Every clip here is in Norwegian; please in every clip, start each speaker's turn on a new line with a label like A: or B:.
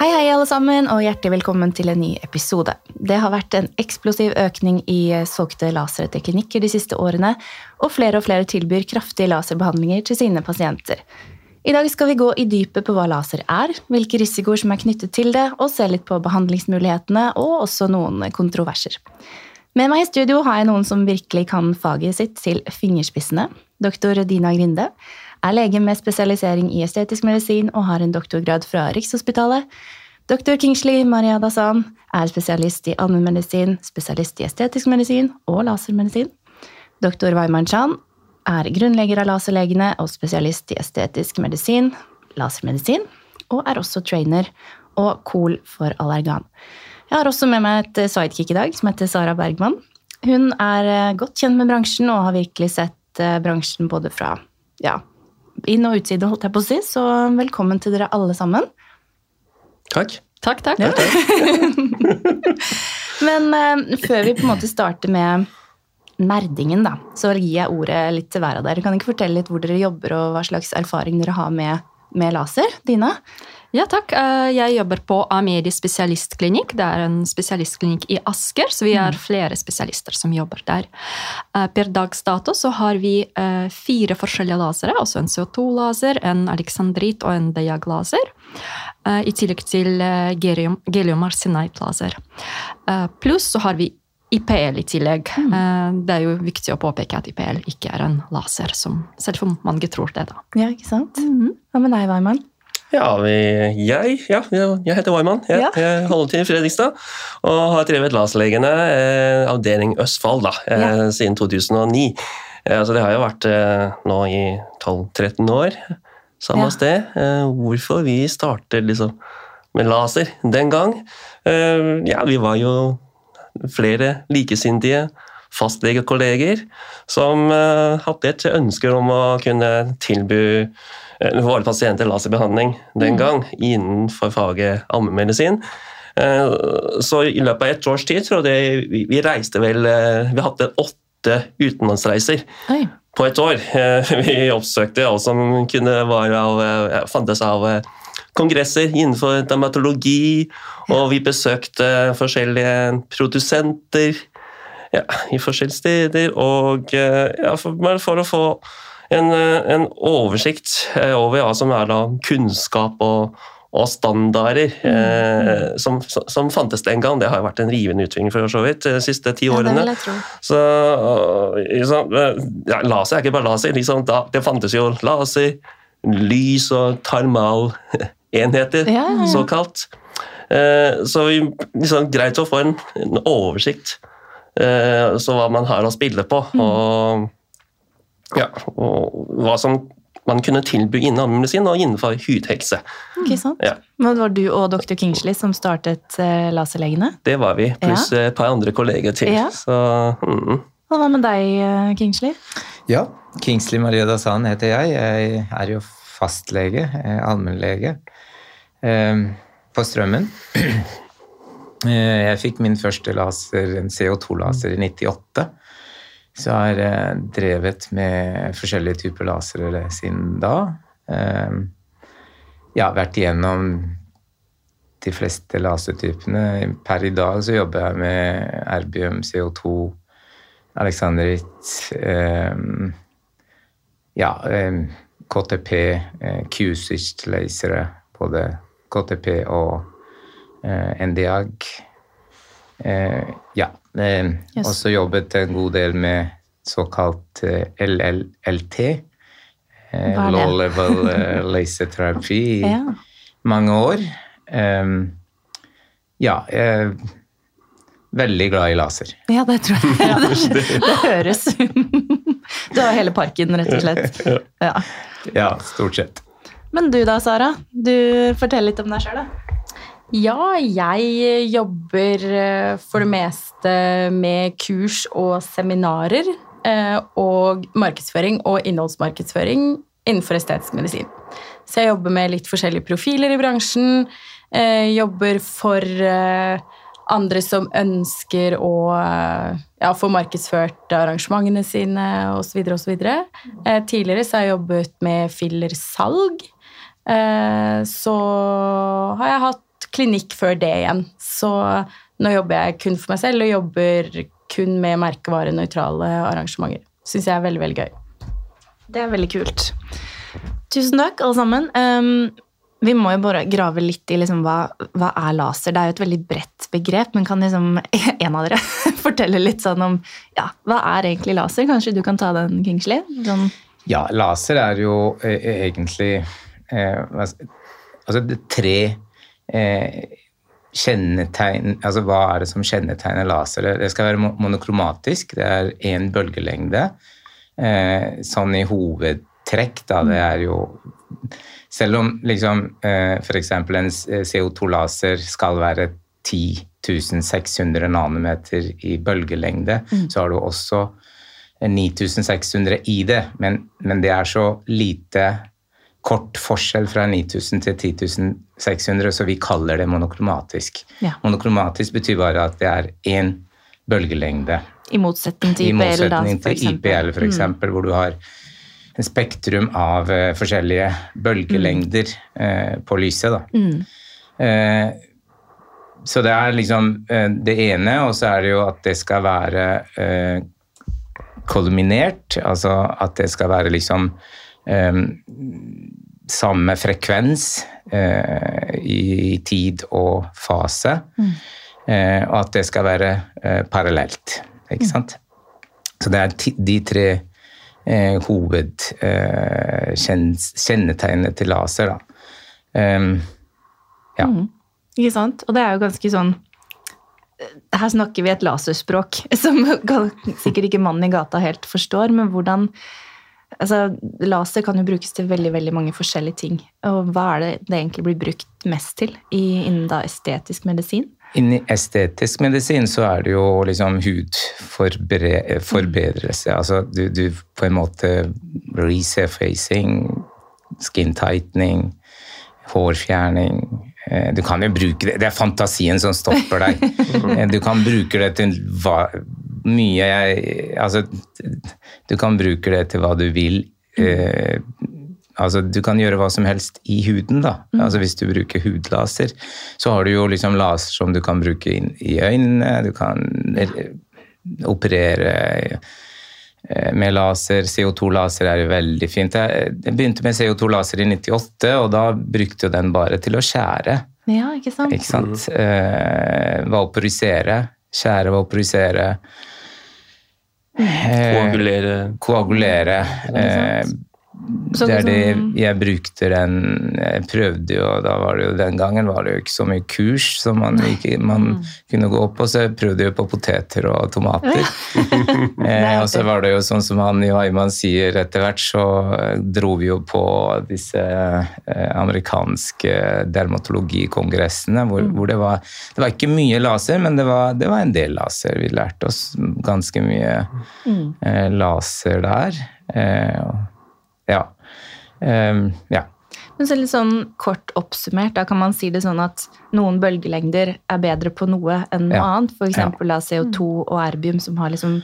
A: Hei, hei, alle sammen, og hjertelig velkommen til en ny episode. Det har vært en eksplosiv økning i solgte lasere klinikker de siste årene, og flere og flere tilbyr kraftige laserbehandlinger til sine pasienter. I dag skal vi gå i dypet på hva laser er, hvilke risikoer som er knyttet til det, og se litt på behandlingsmulighetene og også noen kontroverser. Med meg i studio har jeg noen som virkelig kan faget sitt til fingerspissene. Doktor Dina Grinde er lege med spesialisering i estetisk medisin og har en doktorgrad fra Rikshospitalet. Dr. Kingsley Maria Dassan er spesialist i allmennmedisin, spesialist i estetisk medisin og lasermedisin. Dr. Weimann Chan er grunnlegger av Laserlegene og spesialist i estetisk medisin, lasermedisin, og er også trainer og cool for allergan. Jeg har også med meg et sidekick i dag som heter Sara Bergman. Hun er godt kjent med bransjen og har virkelig sett bransjen både fra ja, inn- og utside, holdt jeg på å si. Så velkommen til dere alle sammen.
B: Takk.
C: Takk, takk.
A: Ja. Men uh, før vi på en måte starter med nerdingen, da, så gir jeg ordet litt til hver av dere. Kan ikke fortelle litt hvor dere jobber, og hva slags erfaring dere har med, med laser? Dina?
C: Ja, takk. Jeg jobber på Amedi spesialistklinikk. Det er en spesialistklinikk i Asker, så vi er flere spesialister som jobber der. Per dags dato så har vi fire forskjellige lasere, altså en CO2-laser, en alexandrit og en diag-laser. I tillegg til gelium arsenite-laser. Pluss så har vi IPL i tillegg. Mm. Det er jo viktig å påpeke at IPL ikke er en laser, som selv om mange tror det. da.
A: Ja, ikke sant? Hva med deg, Weimann?
B: Ja, jeg, ja, jeg heter Weimann. Jeg, ja. jeg holder til i Fredrikstad og har drevet Laserlegene, eh, avdeling Østfold, da, eh, siden 2009. Eh, så det har jo vært eh, nå i 12-13 år samme sted. Eh, hvorfor vi startet liksom med laser den gang? Eh, ja, vi var jo flere likesinnede fastlegekolleger som hadde et ønske om å kunne tilby våre pasienter laserbehandling den gang innenfor faget ammemedisin. Så i løpet av et års tid tror jeg vi reiste vel Vi hadde åtte utenlandsreiser Oi. på et år. Vi oppsøkte alt som kunne være av, fantes av kongresser innenfor dermatologi, og vi besøkte forskjellige produsenter ja, i forskjellige steder. Og ja, for, for å få en, en, oversikt over hva som er da kunnskap og, og standarder mm. eh, som, som, fantes den gang. Det har jo vært en rivende utvikling for så vidt de siste ti årene.
A: Ja,
B: så, liksom, ja, Laser er ikke bare laser. Liksom, da, det fantes jo laser, lys og termalenheter, ja, såkalt. Eh, så vi, liksom, greit å få en, en oversikt eh, så hva man har å spille på. Mm. og ja, og hva som man kunne tilby innen allmennmedisin og innenfor hudhelse.
A: Ikke sant? Ja. Men Var du og dr. Kingsley som startet uh, Laserlegene?
B: Det var vi, pluss ja. et par andre kolleger til. Ja. Så, mm.
A: Hva med deg, uh, Kingsley?
D: Ja, Kingsley Maria Dasan heter jeg. Jeg er jo fastlege, allmennlege, på Strømmen. Jeg fikk min første laser, en CO2-laser, i 98. Så jeg har eh, drevet med forskjellige typer lasere siden da. Eh, jeg har vært igjennom de fleste lasertypene. Per i dag så jobber jeg med erbium, CO2, Alexandrit eh, Ja, KTP, Q-switch-lasere. Både KTP og NDAG. Ja. Yes. Også jobbet en god del med såkalt LLLT. Low level laser therapy i ja. mange år. Ja, jeg veldig glad i laser.
A: Ja, det tror jeg. Ja, det, det, høres Du har hele parken, rett og slett.
D: Ja. ja, stort sett.
A: Men du da, Sara? Du Fortell litt om deg sjøl, da.
E: Ja, jeg jobber eh, for det meste med kurs og seminarer. eh, Og markedsføring og innholdsmarkedsføring innenfor estetisk medisin. Så jeg jobber med litt forskjellige profiler i bransjen. eh, Jobber for eh, andre som ønsker å eh, ja, få markedsført arrangementene sine osv. osv. Eh, Tidligere så har jeg jobbet med fillersalg. Eh, Så har jeg hatt klinikk før det igjen. Så nå jobber jeg kun for meg selv og jobber kun med merkevarenøytrale arrangementer. Syns jeg er veldig, veldig gøy.
A: Det er veldig kult. Tusen takk, alle sammen. Um, vi må jo bare grave litt i liksom, hva, hva er laser. Det er jo et veldig bredt begrep, men kan liksom en av dere fortelle litt sånn om ja, hva er egentlig laser? Kanskje du kan ta den, Kingsley? Sånn,
D: Ja, laser er jo eh, egentlig eh, Altså det er tre kjennetegn Altså hva er det som kjennetegner lasere? Det- skal være monokromatisk, det er én bølgelengde. Eh, sånn i hovedtrekk, da. Det er jo Selv om liksom eh, f.eks. en CO2-laser skal være 10 1600 nanometer i bølgelengde, så har du også 9600 i det, men, men det er så lite kort forskjell fra 9000 til 10600, så vi kaller det monokromatisk.
A: Ja.
D: Monokromatisk betyr bare at det er én bølgelengde.
A: I motsetning til IPL, da,
D: motsetning til. IPL, for eksempel, hvor du har en spektrum av uh, forskjellige bølgelengder eh, på lyset. Da.
A: Mm.
D: Uh, så det er liksom det ene, og så er det jo at det skal være kolminert, altså at det skal være liksom samme frekvens eh, i tid og fase, eh, og at det skal være eh, parallelt, ikke sant? Så det er de tre eh, hovedkjennetegnene til laser, da. Um, ja.
A: Ikke sant? Og det er jo ganske sånn Her snakker vi et laserspråk som sikkert ikke mannen i gata helt forstår, men hvordan Altså, laser kan jo brukes til veldig veldig mange forskjellige ting. Og hva er det det egentlig blir brukt mest til i, innen da estetisk medisin?
D: Inni estetisk medisin så er det jo liksom hudforbedrelse. Altså du, du på en måte resurfacing, skin tightening, hårfjerning. Eh, Du kan jo bruke det Det er fantasien som stopper deg. Eh, Du kan bruke det til hva, mye jeg Altså, du kan bruke det til hva du vil. Eh, Altså, du kan gjøre hva som helst i huden, da. Altså, hvis du bruker hudlaser, så har du jo liksom laser som du kan bruke inn i øynene, du kan eh, operere eh, med laser. CO2-laser er jo veldig fint. Jeg begynte med CO2-laser i 98, og da brukte jeg den bare til å skjære.
A: Ja, ikke sant?
D: Ikke sant? Eh, vaporisere. Skjære, vaporisere. Eh,
B: Koagulere.
D: koagulere. Eh,
A: Så
D: det er det
A: liksom-
D: jeg brukte den Jeg prøvde jo, da var det jo den gangen var det jo ikke så mye kurs som man, ikke, man kunne gå på, så jeg prøvde jo på poteter og tomater. eh, og så var det jo sånn som han i Waiman sier, etter hvert så eh, dro vi jo på disse eh, amerikanske dermatologikongressene, hvor, hvor det var Det var ikke mye laser, men det var, det var en del laser. Vi lærte oss ganske mye eh, laser der. Eh, og- ja. Um, ja.
A: Men så litt sånn kort oppsummert, da kan man si det sånn at noen bølgelengder er bedre på noe enn noe
D: Ja.
A: annet. For eksempel CO2 og erbium som, har liksom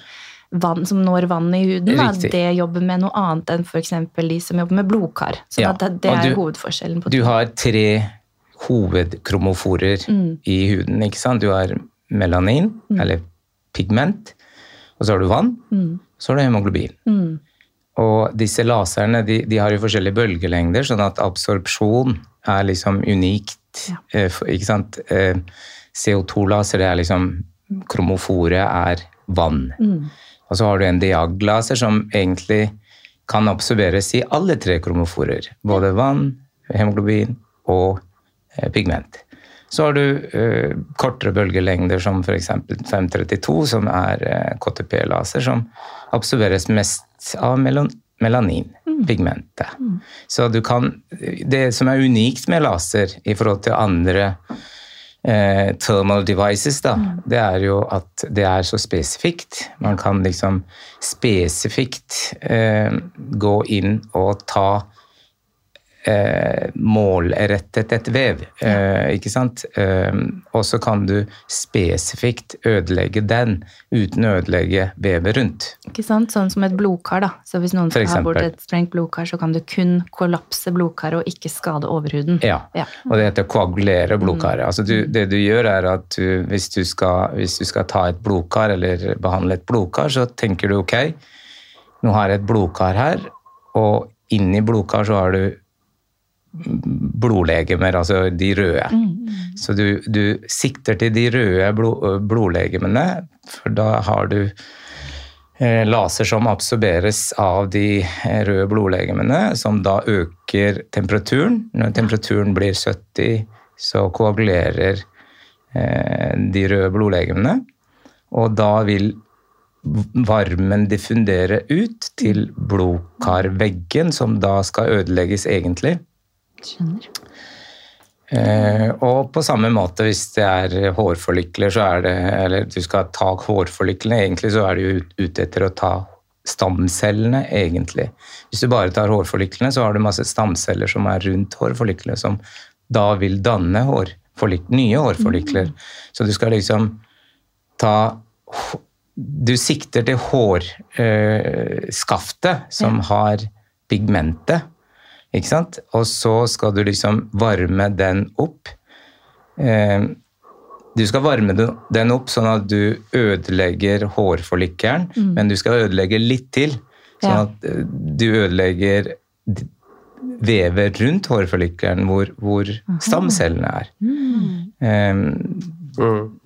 A: vann, som når vann i huden. Da. Det jobber med noe annet enn for eksempel de som jobber med blodkar. Så
D: Ja,
A: det, det er
D: du-
A: hovedforskjellen på
D: Du
A: to.
D: har tre hovedkromoforer i huden. ikke sant? Du har melanin, eller pigment, og så har du vann, så har du hemoglobin.
A: Mm.
D: Og disse laserne de, de har jo forskjellige bølgelengder, sånn at absorpsjon er liksom unikt.
A: Ja.
D: eh, for- ikke sant? Eh, CO2-laser, det er liksom Kromoforet er vann. Og så har du en diaglaser som egentlig kan absorberes i alle tre kromoforer. Både vann, hemoglobin og eh, pigment. Så har du eh, kortere bølgelengder som f.eks. 532, som er KTP-laser, som absorberes mest av melon melanin, pigmentet. Så du kan Det som er unikt med laser i forhold til andre eh, thermal devices, da, det er jo at det er så spesifikt. Man kan liksom spesifikt eh, gå inn og ta eh, målrettet et vev, eh, ikke sant? Eh, og så kan du spesifikt ødelegge den uten å ødelegge vevet rundt.
A: Ikke sant? Sånn som et blodkar, da. Så hvis noen skal ha bort et sprengt blodkar, så kan du kun kollapse blodkaret og ikke skade overhuden.
D: Ja,
A: Ja.
D: og det heter koagulere blodkaret. Altså du, det du gjør er at du, hvis, du skal, hvis du skal ta et blodkar eller behandle et blodkar, så tenker du ok, nå har jeg et blodkar her, og inni blodkar så har du blodlegemer, altså de røde. Så du, du sikter til de røde blod, blodlegemene, for da har du eh, laser som absorberes av de eh, røde blodlegemene, som da øker temperaturen. Når temperaturen blir 70, så koagulerer eh, de røde blodlegemene. Og da vil varmen diffundere ut til blodkarveggen, som da skal ødelegges egentlig.
A: Skjønner.
D: Eh, og på samme måte hvis det er hårforlykler, så er det Eller du skal ta hårforlyklene, egentlig så er du jo ute etter å ta stamcellene, egentlig. Hvis du bare tar hårforlyklene, så har du masse stamceller som er rundt hårforlyklene, som da vil danne hårforlyk- nye hårforlykler. Så du skal liksom ta Du sikter til hårskaftet som har pigmentet. Ikke sant? Og så skal du liksom varme den opp. Eh, du skal varme den- den opp sånn at du ødelegger hårforlykkelen, men du skal ødelegge litt til. Sånn at eh, du ødelegger vevet rundt hårforlikkeren hvor, hvor stamcellene er.
B: Mm.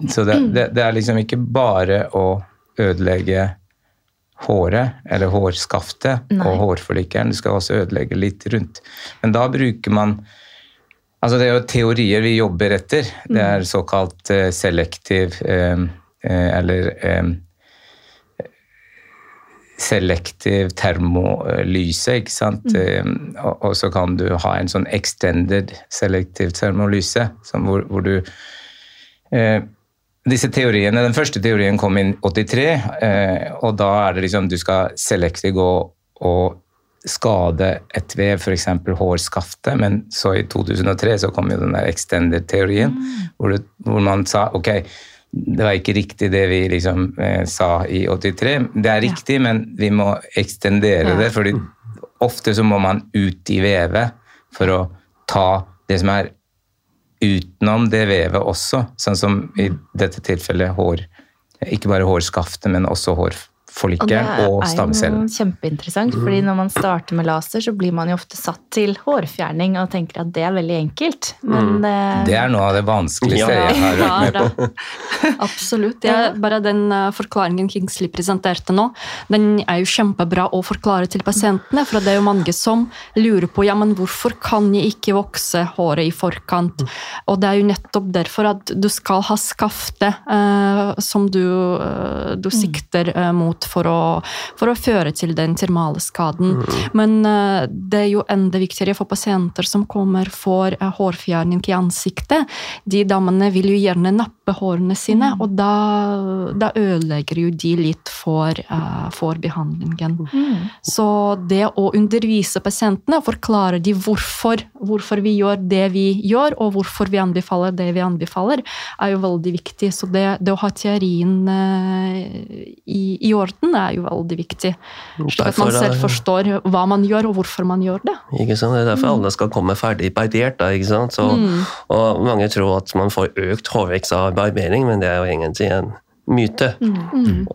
D: så det, det, det er liksom ikke bare å ødelegge håret, eller hårskaftet
A: Nei.
D: og hårforlykkelen. Du skal også ødelegge litt rundt. Men da bruker man Altså det er jo teorier vi jobber etter. Det er såkalt uh, selektiv uh, uh, Eller selektiv termolyse, ikke sant. Eh, og, og så kan du ha en sånn extended selektiv termolyse, som hvor, hvor du disse teoriene, Den første teorien kom i 83, eh, og da er det liksom du skal selektivt gå og skade et vev, f.eks. hårskaftet, men så i 2003 så kom jo den der extended-teorien, hvor, hvor man sa ok, det var ikke riktig det vi liksom eh, sa i 83. Det er riktig, men vi må ekstendere det, fordi ofte så må man ut i vevet for å ta det som er utenom det vevet også, sånn som i dette tilfellet hår, ikke bare hårskaftet, men også hårforlykkelen og, stamcellen.
A: er jo kjempeinteressant, fordi når man starter med laser, så blir man jo ofte satt til hårfjerning og tenker at det er veldig enkelt. Men eh,
D: Det er noe av det vanskeligste
B: Ja.
D: jeg har vært med på.
C: Absolutt. Ja, bare den eh, forklaringen Kingsley presenterte nå, den er jo kjempebra å forklare til pasientene. For det er jo mange som lurer på ja, men hvorfor kan jeg ikke vokse håret i forkant. Og det er jo nettopp derfor at du skal ha skaftet eh, som du, eh, du sikter eh, mot for å, for å føre til den termale skaden. Men uh, det er jo enda viktigere for pasienter som kommer for uh, hårfjerning i ansiktet. De damene vil jo gjerne nappe hårene sine, og da, da ødelegger jo de litt for, uh, for behandlingen. Så det å undervise pasientene, forklare de hvorfor, hvorfor vi gjør det vi gjør, og hvorfor vi anbefaler det vi anbefaler, er jo veldig viktig. Så det, det å ha teorien eh, i, i orden er jo veldig viktig. Slik at man selv forstår hva man gjør, og hvorfor man gjør det.
B: Ikke sant? Det er derfor alle skal komme ferdig barbert. Da, ikke sant? Så, og mange tror at man får økt hårvekst av barbering, men det er jo egentlig en myte.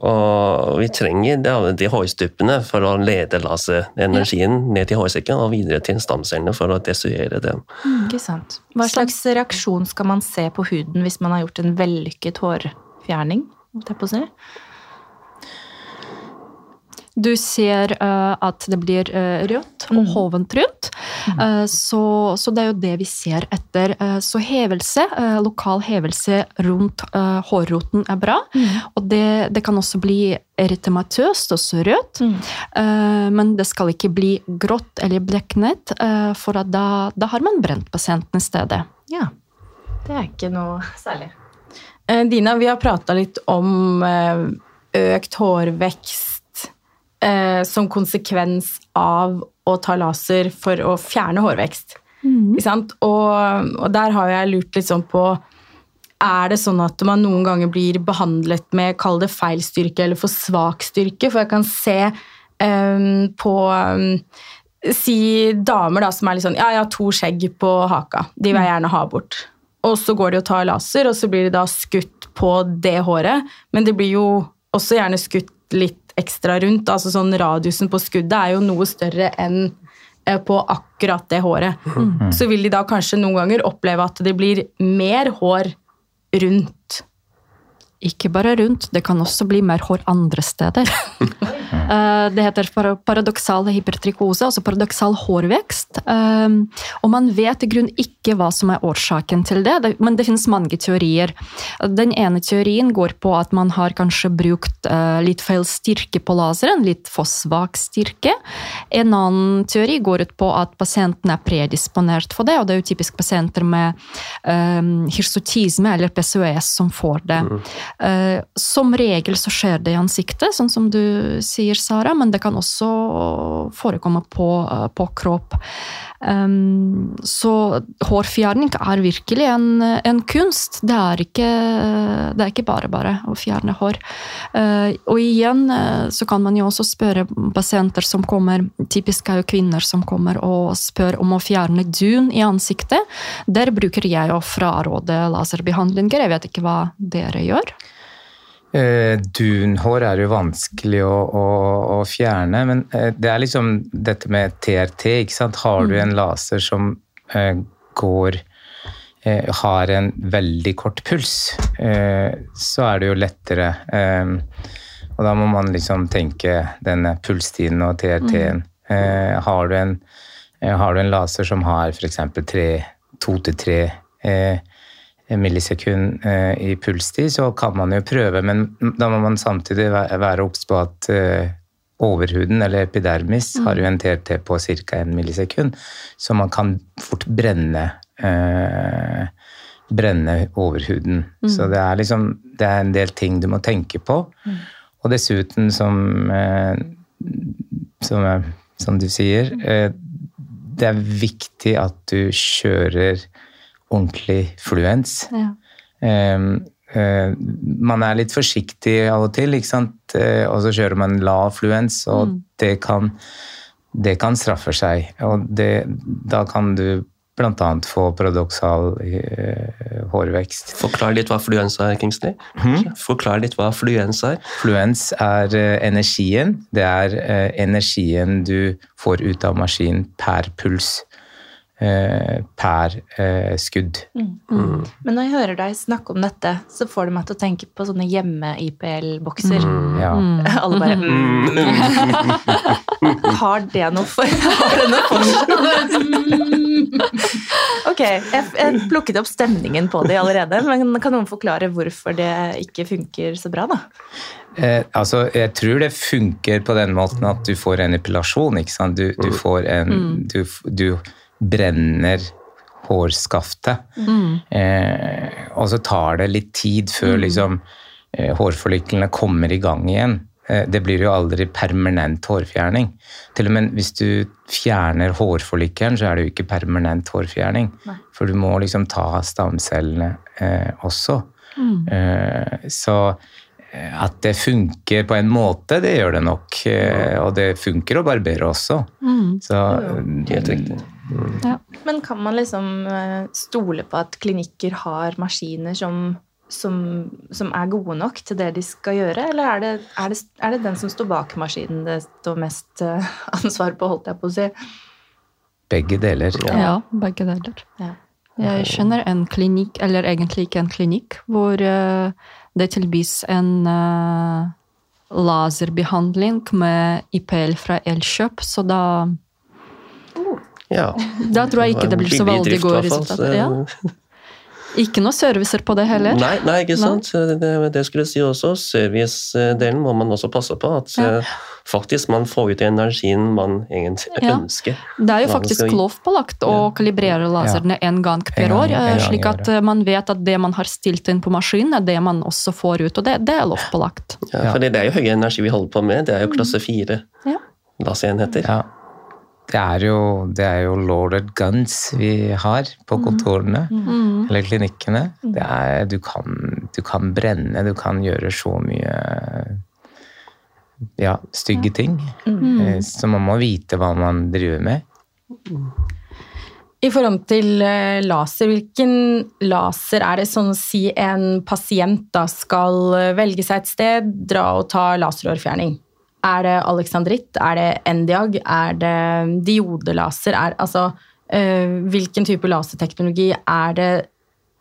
B: Og vi trenger de, de hårstuppene for å lede laserenergien ned til hårsekken og videre til stamcellene for å destruere dem.
A: ikke sant. Hva slags reaksjon skal man se på huden hvis man har gjort en vellykket hårfjerning? si?
C: Du ser uh, at det blir uh, rødt og hovent rundt. Uh, så, så det er jo det vi ser etter. Eh, så hevelse, eh, lokal hevelse rundt eh, hårroten er bra. Og det, det kan også bli eritematøst, også rødt. Eh, men det skal ikke bli grått eller bleknet, eh, for at da, da har man brent pasienten i stedet.
A: Ja. Det er ikke noe særlig.
E: Eh, Dina, vi har prata litt om eh, økt hårvekst eh, som konsekvens av å ta laser for å fjerne hårvekst. Sant? Og, og der har jeg lurt litt sånn på Er det sånn at man noen ganger blir behandlet med kall det feil styrke eller for svak styrke? For jeg kan se eh, på eh, Si damer da, som er litt sånn Ja, jeg har to skjegg på haka. De vil jeg gjerne ha bort. Og så går de og tar laser, og så blir det da skutt på det håret. Men det blir jo også gjerne skutt litt ekstra rundt. altså sånn Radiusen på skuddet er jo noe større enn eh, på akkurat det håret. Så vil de da kanskje noen ganger oppleve at det blir mer hår rundt.
C: Ikke bare rundt, det kan også bli mer hår andre steder. Eh, det heter para- paradoksal hypertrikose, altså paradoksal hårvekst. Eh, Og man vet i grunn ikke hva som er årsaken til det, men det finnes mange teorier. Den ene teorien går på at man har kanskje brukt eh, litt feil styrke på laseren, litt for svak styrke. En annen teori går ut på at pasienten er predisponert for det, og det er jo typisk pasienter med um, hirsutisme eller PCOS som får det. Eh, som regel så skjer det i ansiktet, sånn som du sier, Sara, men det kan også forekomme på, eh, på kropp. Um, så hårfjerning er virkelig en, en kunst. Det er, ikke, det er ikke bare bare å fjerne hår. Uh, og igjen eh, så kan man jo også spørre pasienter som kommer, typisk er jo kvinner som kommer og spør om å fjerne dun i ansiktet. Der bruker jeg å fraråde laserbehandlinger. Jeg vet ikke hva dere gjør.
D: Eh, Dunhår er jo vanskelig å, å, å fjerne, men eh, det er liksom dette med TRT. ikke sant? Har du en laser som eh, går Har en veldig kort puls, så er det jo lettere. Og da må man liksom tenke denne pulstiden og TRT-en. Eh, har, du en, har du en laser som har f.eks. to til tre millisekund eh, i pulstid, så kan man jo prøve, men da må man samtidig være obs på at eh, overhuden, eller epidermis, har jo en TT på ca. 1 millisekund, så man kan fort brenne eh, brenne overhuden. Så det er liksom det er en del ting du må tenke på. Og dessuten, som, eh, som, som du sier, eh, det er viktig at du kjører ordentlig fluens.
C: Ja.
D: Um, uh, man er litt forsiktig av og til, ikke sant? Uh, og så kjører man lav fluens, og det, kan, det kan straffe seg. Og det, da kan du bl.a. få paradoksal uh, hårvekst.
B: Forklar litt hva fluens er, Kingsley. Forklar litt hva fluens er.
D: Fluens er energien. Det er energien du får ut av maskinen per puls. Eh, per eh, skudd.
A: Men når jeg hører deg snakke om dette, så får det meg til å tenke på sånne hjemme-IPL-bokser.
D: Ja.
A: Alle bare mm. Har det noe for Har det noe for seg? Ok, jeg, jeg plukket opp stemningen på det allerede, men kan noen forklare hvorfor det ikke funker så bra, da?
D: Eh, altså, jeg tror det funker på den måten at du får en epilasjon. ikke sant? Du, du får en du, du brenner hårskaftet. Eh, og så tar det litt tid før liksom, eh, hårforlyklene kommer i gang igjen. Eh, det blir jo aldri permanent hårfjerning. Til og med hvis du fjerner hårforlykkelen, så er det jo ikke permanent hårfjerning. For du må liksom ta stamcellene eh, også. Eh, så eh, at det funker på en måte, det gjør det nok. Og det funker å barbere også. Så
B: Helt riktig.
A: Men kan man liksom eh, stole på at klinikker har maskiner som, som, som er gode nok til det de skal gjøre, eller er det, er det, er det den som står bak maskinen det står mest eh, ansvar på, holdt jeg på å si?
D: begge deler.
C: Ja, begge deler.
A: Ja.
C: Jeg kjenner en klinikk, eller egentlig ikke en klinikk, hvor eh, det tilbys en eh, laserbehandling med IPL fra Elkjøp, så da
B: Ja.
C: Da tror jeg ikke det blir så veldig gode resultater. Ja. Ikke noe servicer på det heller.
B: Nei, nei, ikke sant. Det, det skulle jeg si også. Servicedelen må man også passe på. At
C: Ja.
B: eh, faktisk man får ut energien man egentlig
C: Ja.
B: ønsker.
C: Det er jo faktisk lovpålagt å kalibrere laserne en gang per
D: En gang-
C: år, eh, slik at eh, man vet at det man har stilt inn på maskinen, er det man også får ut. Og det, det er lovpålagt.
B: Ja,
D: Ja.
B: for det er jo høy energi vi holder på med. Det er jo klasse fire
C: Ja.
B: laserenheter.
D: Ja. Det er, jo, det er jo loaded guns vi har på kontorene,
C: Mm.
D: eller klinikkene. Det er, du, kan, du kan brenne, du kan gjøre så mye ja, stygge ting. Mm. Så man må vite hva man driver med.
E: I forhold til eh, laser, hvilken laser er det sånn å si en pasient da skal eh, velge seg et sted, dra og ta laserhårfjerning? Er det alexandritt? Er det Endiag? Er det diodelaser? Er, altså, eh, hvilken type laserteknologi er det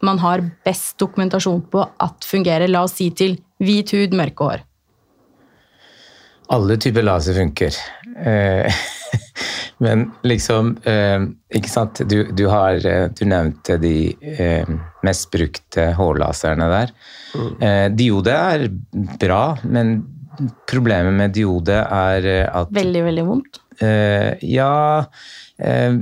E: man har best dokumentasjon på at fungerer? La oss si til hvit hud, mørke hår.
D: Alle typer laser funker. Eh, Men liksom eh, Ikke sant, du, du har Du nevnte de mest brukte hårlaserne der. Mm. diode er bra, men problemet med diode er eh, at
E: Veldig, veldig vondt.
D: Uh, ja uh,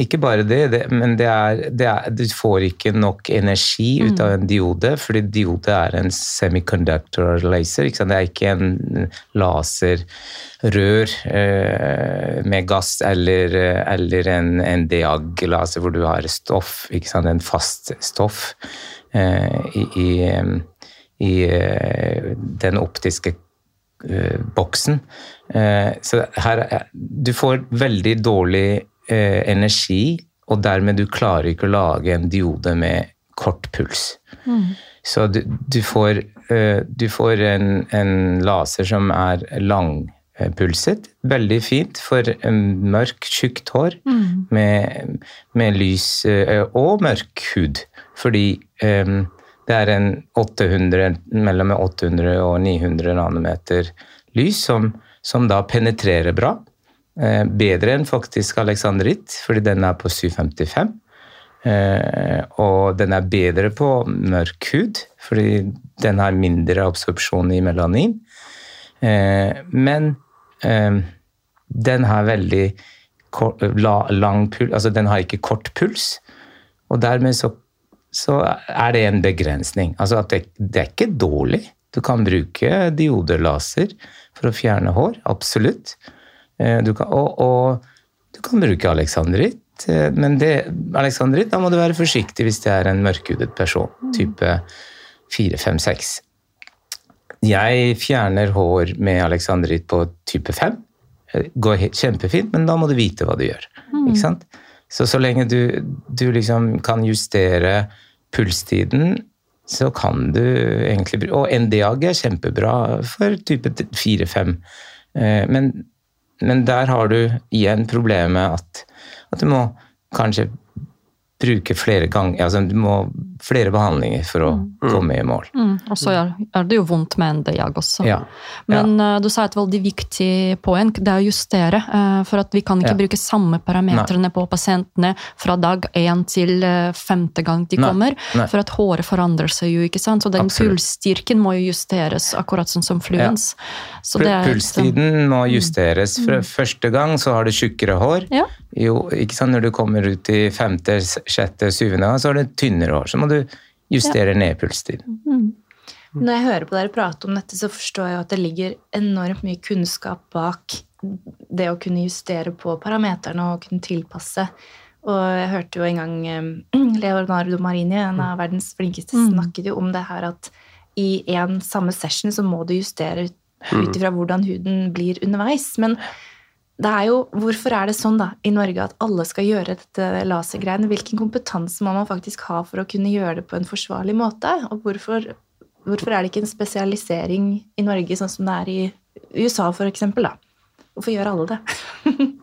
D: Ikke bare det, det men det er, det er, du får ikke nok energi ut av en diode, fordi diode er en semiconductor laser. Ikke sant? Det er ikke en laserrør uh, med gass eller, eller en, en DAG-laser hvor du har stoff, ikke sant? en fast stoff i, i, i den optiske boksen. Eh, så her, er- du får veldig dårlig eh, energi, og dermed du klarer ikke å lage en diode med kort puls. Så du, du får, eh, du får en, en laser som er langpulset. Veldig fint for mørk, tjukt hår med, med lys eh, og mørk hud. Fordi eh, det er en 800, mellom 800 og 900 nanometer lys som, som da penetrerer bra. Eh, bedre enn faktisk alexandritt, fordi den er på 755. Eh, og den er bedre på mørk hud, fordi den har mindre absorpsjon i melanin. Eh, men den har veldig lang puls, altså den har ikke kort puls. Og dermed så, så er det en begrensning. Altså at det, det er ikke dårlig. Du kan bruke diodelaser for å fjerne hår, absolutt. Eh, Du kan, og, og du kan bruke alexandritt, eh, men det, alexandritt, da må du være forsiktig hvis det er en mørkhudet person, type 4, 5, 6. Jeg fjerner hår med alexandritt på type 5. Det Går kjempefint, men da må du vite hva du gjør. Ikke sant? Så så lenge du, du liksom kan justere pulstiden, så kan du egentlig Og NDAG er kjempebra for type 4-5. Men, men der har du igjen problemet at, at du må kanskje bruke flere ganger altså Du må flere behandlinger for å komme i mål.
C: Mm. Og så er, det jo vondt med en diag også.
D: Ja.
C: Men ja. du sa et veldig viktig poeng, det er å justere. eh, for at vi kan ikke
D: Ja.
C: bruke samme parametrene på pasientene fra dag én til eh, femte gang de
D: Nei.
C: kommer.
D: Nei.
C: For at håret forandrer seg jo, ikke sant. Så den
D: Absolutt.
C: pulsstyrken må jo justeres, akkurat sånn som fluens.
D: Pulstiden må justeres. For første gang så har du tjukkere hår. Jo, ikke sant? Når du kommer ut i femte, sjette, syvende gang, så har du tynnere hår. Så må du justere ned pulstiden.
A: Når jeg hører på dere prate om dette, så forstår jeg at det ligger enormt mye kunnskap bak det å kunne justere på parameterne og kunne tilpasse. Og jeg hørte jo en gang eh, Leonardo Marini, en av verdens flinkeste, snakket jo om det her at i en samme session så må du justere ut ifra hvordan huden blir underveis. Men det er jo, hvorfor er det sånn da i Norge at alle skal gjøre dette lasergreiene? Hvilken kompetanse må man faktisk ha for å kunne gjøre det på en forsvarlig måte? Og hvorfor, hvorfor er det ikke en spesialisering i Norge sånn som det er i USA, for eksempel? Da? Hvorfor gjør alle det?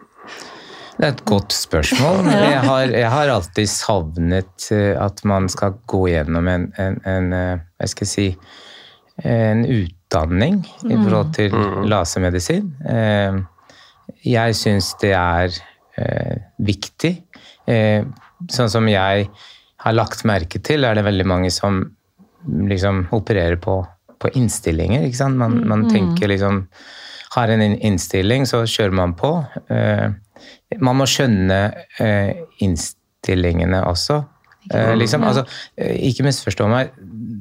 D: Det er et godt spørsmål. Jeg har, jeg har alltid savnet eh, at man skal gå gjennom en, en, en eh, hva skal jeg si, en utdanning i forhold til lasermedisin. Eh, Jeg syns det er eh, viktig. Eh, Sånn som jeg har lagt merke til, er det veldig mange som liksom opererer på, på innstillinger. ikke sant? Man, man tenker liksom har en innstilling, så kjører man på. Eh, man må skjønne eh, innstillingene også. Eh, liksom, altså, ikke misforstå meg.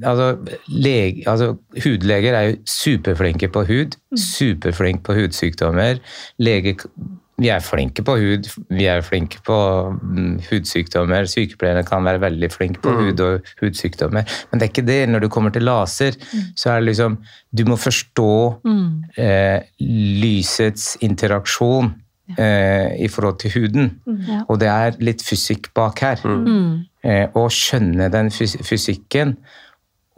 D: Altså, lege, altså, hudleger er jo superflinke på hud. Mm. Superflinke på hudsykdommer. Lege, vi er flinke på hud, vi er flinke på mm, hudsykdommer. Sykepleierne kan være veldig flinke på mm. hud og hudsykdommer. Men det er ikke det. Når du kommer til laser, mm. så er det liksom Du må forstå mm. eh, lysets interaksjon eh, i forhold til huden. Ja. Og det er litt fysikk bak her. Eh, å skjønne den fysikken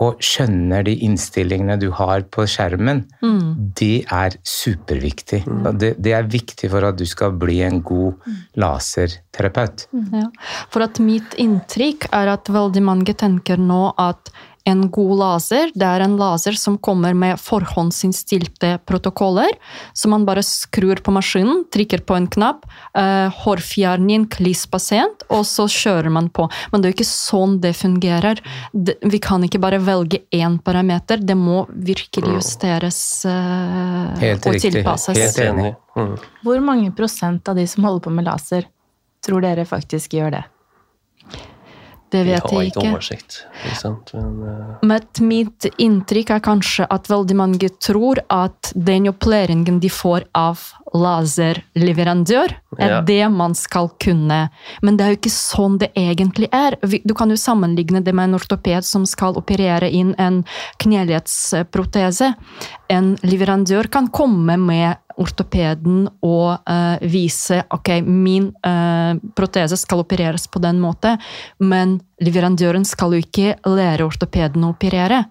D: og skjønner de innstillingene du har på skjermen, mm. det er superviktig. Mm. Det, det, er viktig for at du skal bli en god mm. laserterapeut.
C: Ja. For at mitt inntrykk er at veldig mange tenker nå at en god laser, det er en laser som kommer med forhåndsinnstilte protokoller, så man bare skrur på maskinen, trykker på en knapp, uh, hårfjerning, klispasient, og så kjører man på. Men det er jo ikke sånn det fungerer. Det, vi kan ikke bare velge én parameter, det må virkelig justeres uh,
D: og riktig. tilpasses. Helt enig.
A: Mm. Hvor mange prosent av de som holder på med laser, tror dere faktisk gjør det?
C: Det vet jeg ikke.
B: Oversikt, Men, uh...
C: Men mitt inntrykk er kanskje at veldig mange tror at den opplæringen de får av laserleverandør, er ja. det man skal kunne. Men det er jo ikke sånn det egentlig er. Du kan jo sammenligne det med en ortoped som skal operere inn en kneledsprotese. En leverandør kan komme med ortopeden og uh, vise ok, min uh, protese skal opereres på den måten, men leverandøren skal jo ikke lære ortopeden å operere.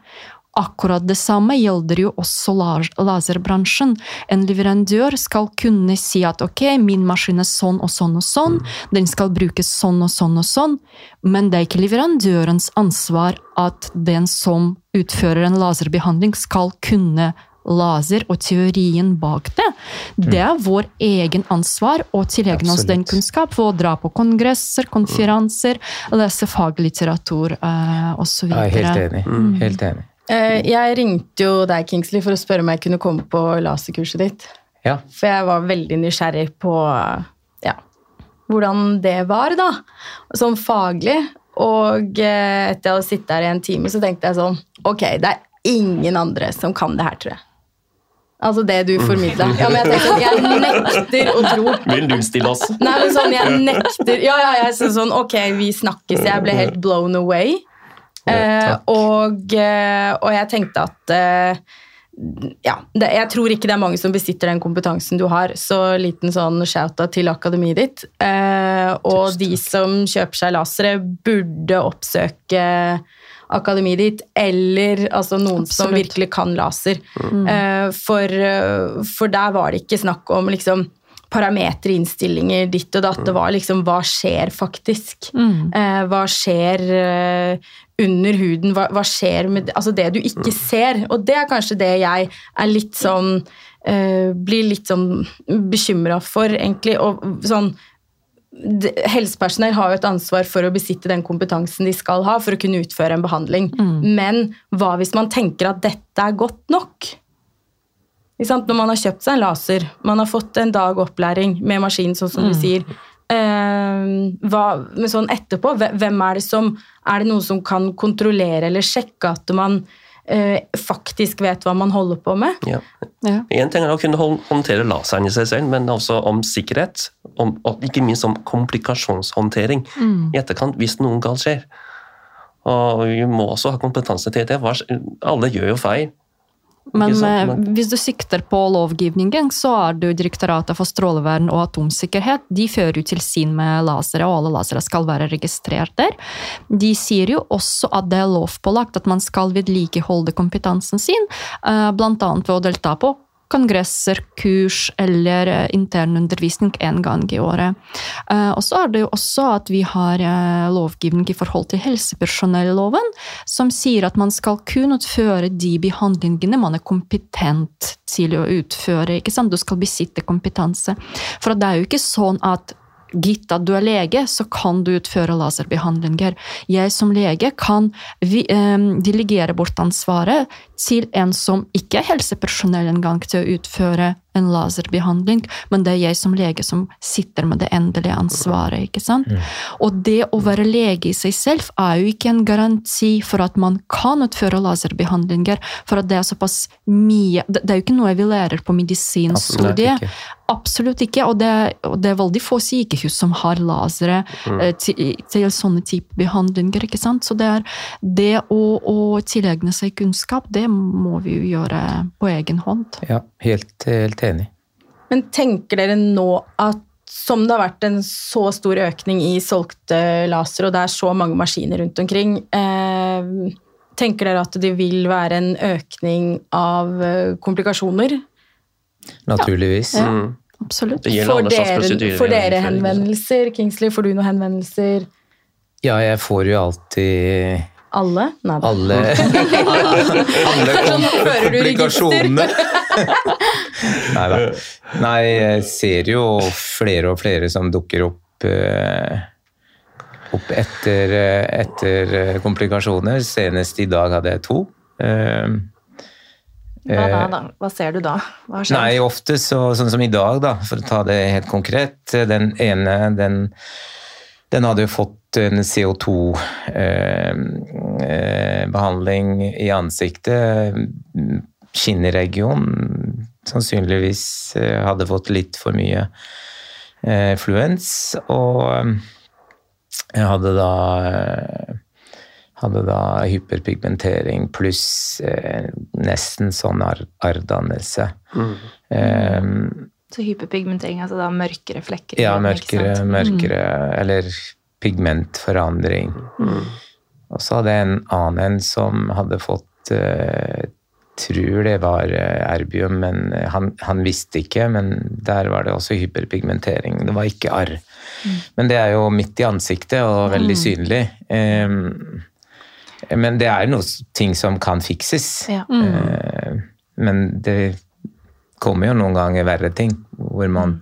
C: Akkurat det samme gjelder jo også laserbransjen. En leverandør skal kunne si at ok, min maskin er sånn og sånn og sånn, den skal brukes sånn og sånn og sånn, men det er ikke leverandørens ansvar at den som utfører en laserbehandling, skal kunne laser og teorien bak det. Det er vår egen ansvar å tilegne oss den kunnskap for å dra på kongresser, konferanser, lese faglitteratur uh, osv.
D: Ja, helt enig. Mm. Helt enig.
E: Uh, jeg ringte jo deg, Kingsley, for å spørre om jeg kunne komme på laserkurset ditt.
D: Ja.
E: For jeg var veldig nysgjerrig på ja, hvordan det var, da. Sånn faglig. Og uh, etter å ha sittet her i en time, så tenkte jeg sånn Ok, det er ingen andre som kan det her, tror jeg. Altså det du formidla. Ja, men jeg, tenkte, jeg nekter å tro
B: Vil du stille oss?
E: Nei, men sånn, jeg nekter Ja, ja, jeg så sånn Ok, vi snakkes. Jeg ble helt blown away. Eh, og, eh, og, jeg tenkte at eh, ja, det, Jeg tror ikke det er mange som besitter den kompetansen du har. Så liten sånn shout-out til akademiet ditt. Eh, og de som kjøper seg lasere, burde oppsøke akademiet ditt, eller altså, noen Absolutt. som virkelig kan laser. Mm. Uh, for, uh, for, der var det ikke snakk om liksom parametere, innstillinger, ditt og datt. Det var liksom hva skjer faktisk? Mm. Uh, hva skjer under huden? Hva, hva, skjer med Altså det du ikke mm. ser. Og det er kanskje det jeg er litt sånn Blir litt sånn bekymra for, egentlig. Og sånn Helsepersonell har jo et ansvar for å besitte den kompetansen de skal ha for å kunne utføre en behandling. Mm. Men hva hvis man tenker at dette er godt nok? Når man har kjøpt seg en laser, man har fått en dag opplæring med maskin, sånn som mm. du sier. Eh, hva, men sånn etterpå, hvem er det som Er det noen som kan kontrollere eller sjekke at man faktisk vet hva man holder på med.
B: Ja. Ja. En ting er å kunne håndtere laseren i seg selv, men også om sikkerhet. Om, og ikke minst om komplikasjonshåndtering mm. i etterkant hvis noe galt skjer. Og Vi må også ha kompetanse til det. Alle gjør jo feil.
C: Men sant, eh, hvis du sikter på lovgivningen, så er det jo Direktoratet for strålevern og atomsikkerhet. De fører jo tilsyn med lasere, og alle lasere skal være registrert der. De sier jo også at det er lovpålagt at man skal vedlikeholde kompetansen sin, eh, bl.a. ved å delta på kongresser, kurs eller eh, internundervisning én gang i året. Eh, og så er det jo også at vi har eh, lovgivning i forhold til helsepersonelloven, som sier at man skal kun utføre de behandlingene man er kompetent til å utføre. ikke sant? Du skal besitte kompetanse. For det er jo ikke sånn at gitt at du er lege, så kan du utføre laserbehandlinger. Jeg som lege kan vi, eh, delegere bort ansvaret til en som ikke er helsepersonell engang, til å utføre en laserbehandling, men det er jeg som lege som sitter med det endelige ansvaret. ikke sant? Og det å være lege i seg selv er jo ikke en garanti for at man kan utføre laserbehandlinger, for at det er såpass mye Det er jo ikke noe vi lærer på medisinstudiet. Absolutt ikke, og det, og det er veldig få sykehus som har lasere mm. til, til sånne type behandlinger. ikke sant? Så det er det å, å tilegne seg kunnskap, det må vi jo gjøre på egen hånd.
D: Ja, helt, helt enig.
E: Men tenker dere nå at som det har vært en så stor økning i solgte laser, og det er så mange maskiner rundt omkring, eh, tenker dere at det vil være en økning av eh, komplikasjoner?
D: Naturligvis.
C: Ja.
B: Mm.
C: Absolutt.
B: Det
E: Får dere, får dere henvendelser? Kingsley, får du noen henvendelser?
D: Ja, jeg får jo alltid
E: Alle? Nei,
D: alle, alle komplikasjonene. Nei da. Nei, jeg ser jo flere og flere som dukker opp eh, opp etter, eh, etter eh, komplikasjoner. Senest i dag hadde jeg to.
A: Hva, da, da? Hva ser du da?
D: Nei, ofte så, sånn som i dag, da, for å ta det helt konkret. Den ene, den, den hadde jo fått en CO2-behandling eh, i ansiktet. Kinnregionen Sannsynligvis eh, hadde fått litt for mye eh, fluens. Og eh, jeg hadde da eh, hadde da hyperpigmentering pluss eh, nesten sånn ar arrdannelse.
B: Mm.
D: Eh,
A: Så hyperpigmentering, altså da mørkere flekker?
D: ja,
A: mørkere, ikke
D: mørkere,
A: sant?
D: mørkere Eller pigmentforandring. Og så hadde jeg en annen en som hadde fått uh, Tror det var eh, erbium, men han, han visste ikke. Men der var det også hyperpigmentering. Det var ikke arr. Men det er jo midt i ansiktet og veldig synlig. Um, men det er noe ting som kan fikses.
A: Ja.
D: Eh, men det kommer jo noen ganger verre ting, hvor man,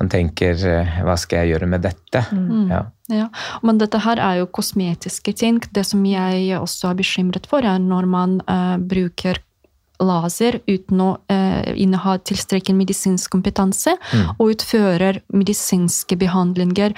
D: man tenker eh, Hva skal jeg gjøre med dette? Ja.
C: Ja, Men dette her er jo kosmetiske ting. Det som jeg også er bekymret for, er når man uh, bruker laser uten å eh, inneha tilstrekkelig medisinsk kompetanse, og utfører medisinske behandlinger.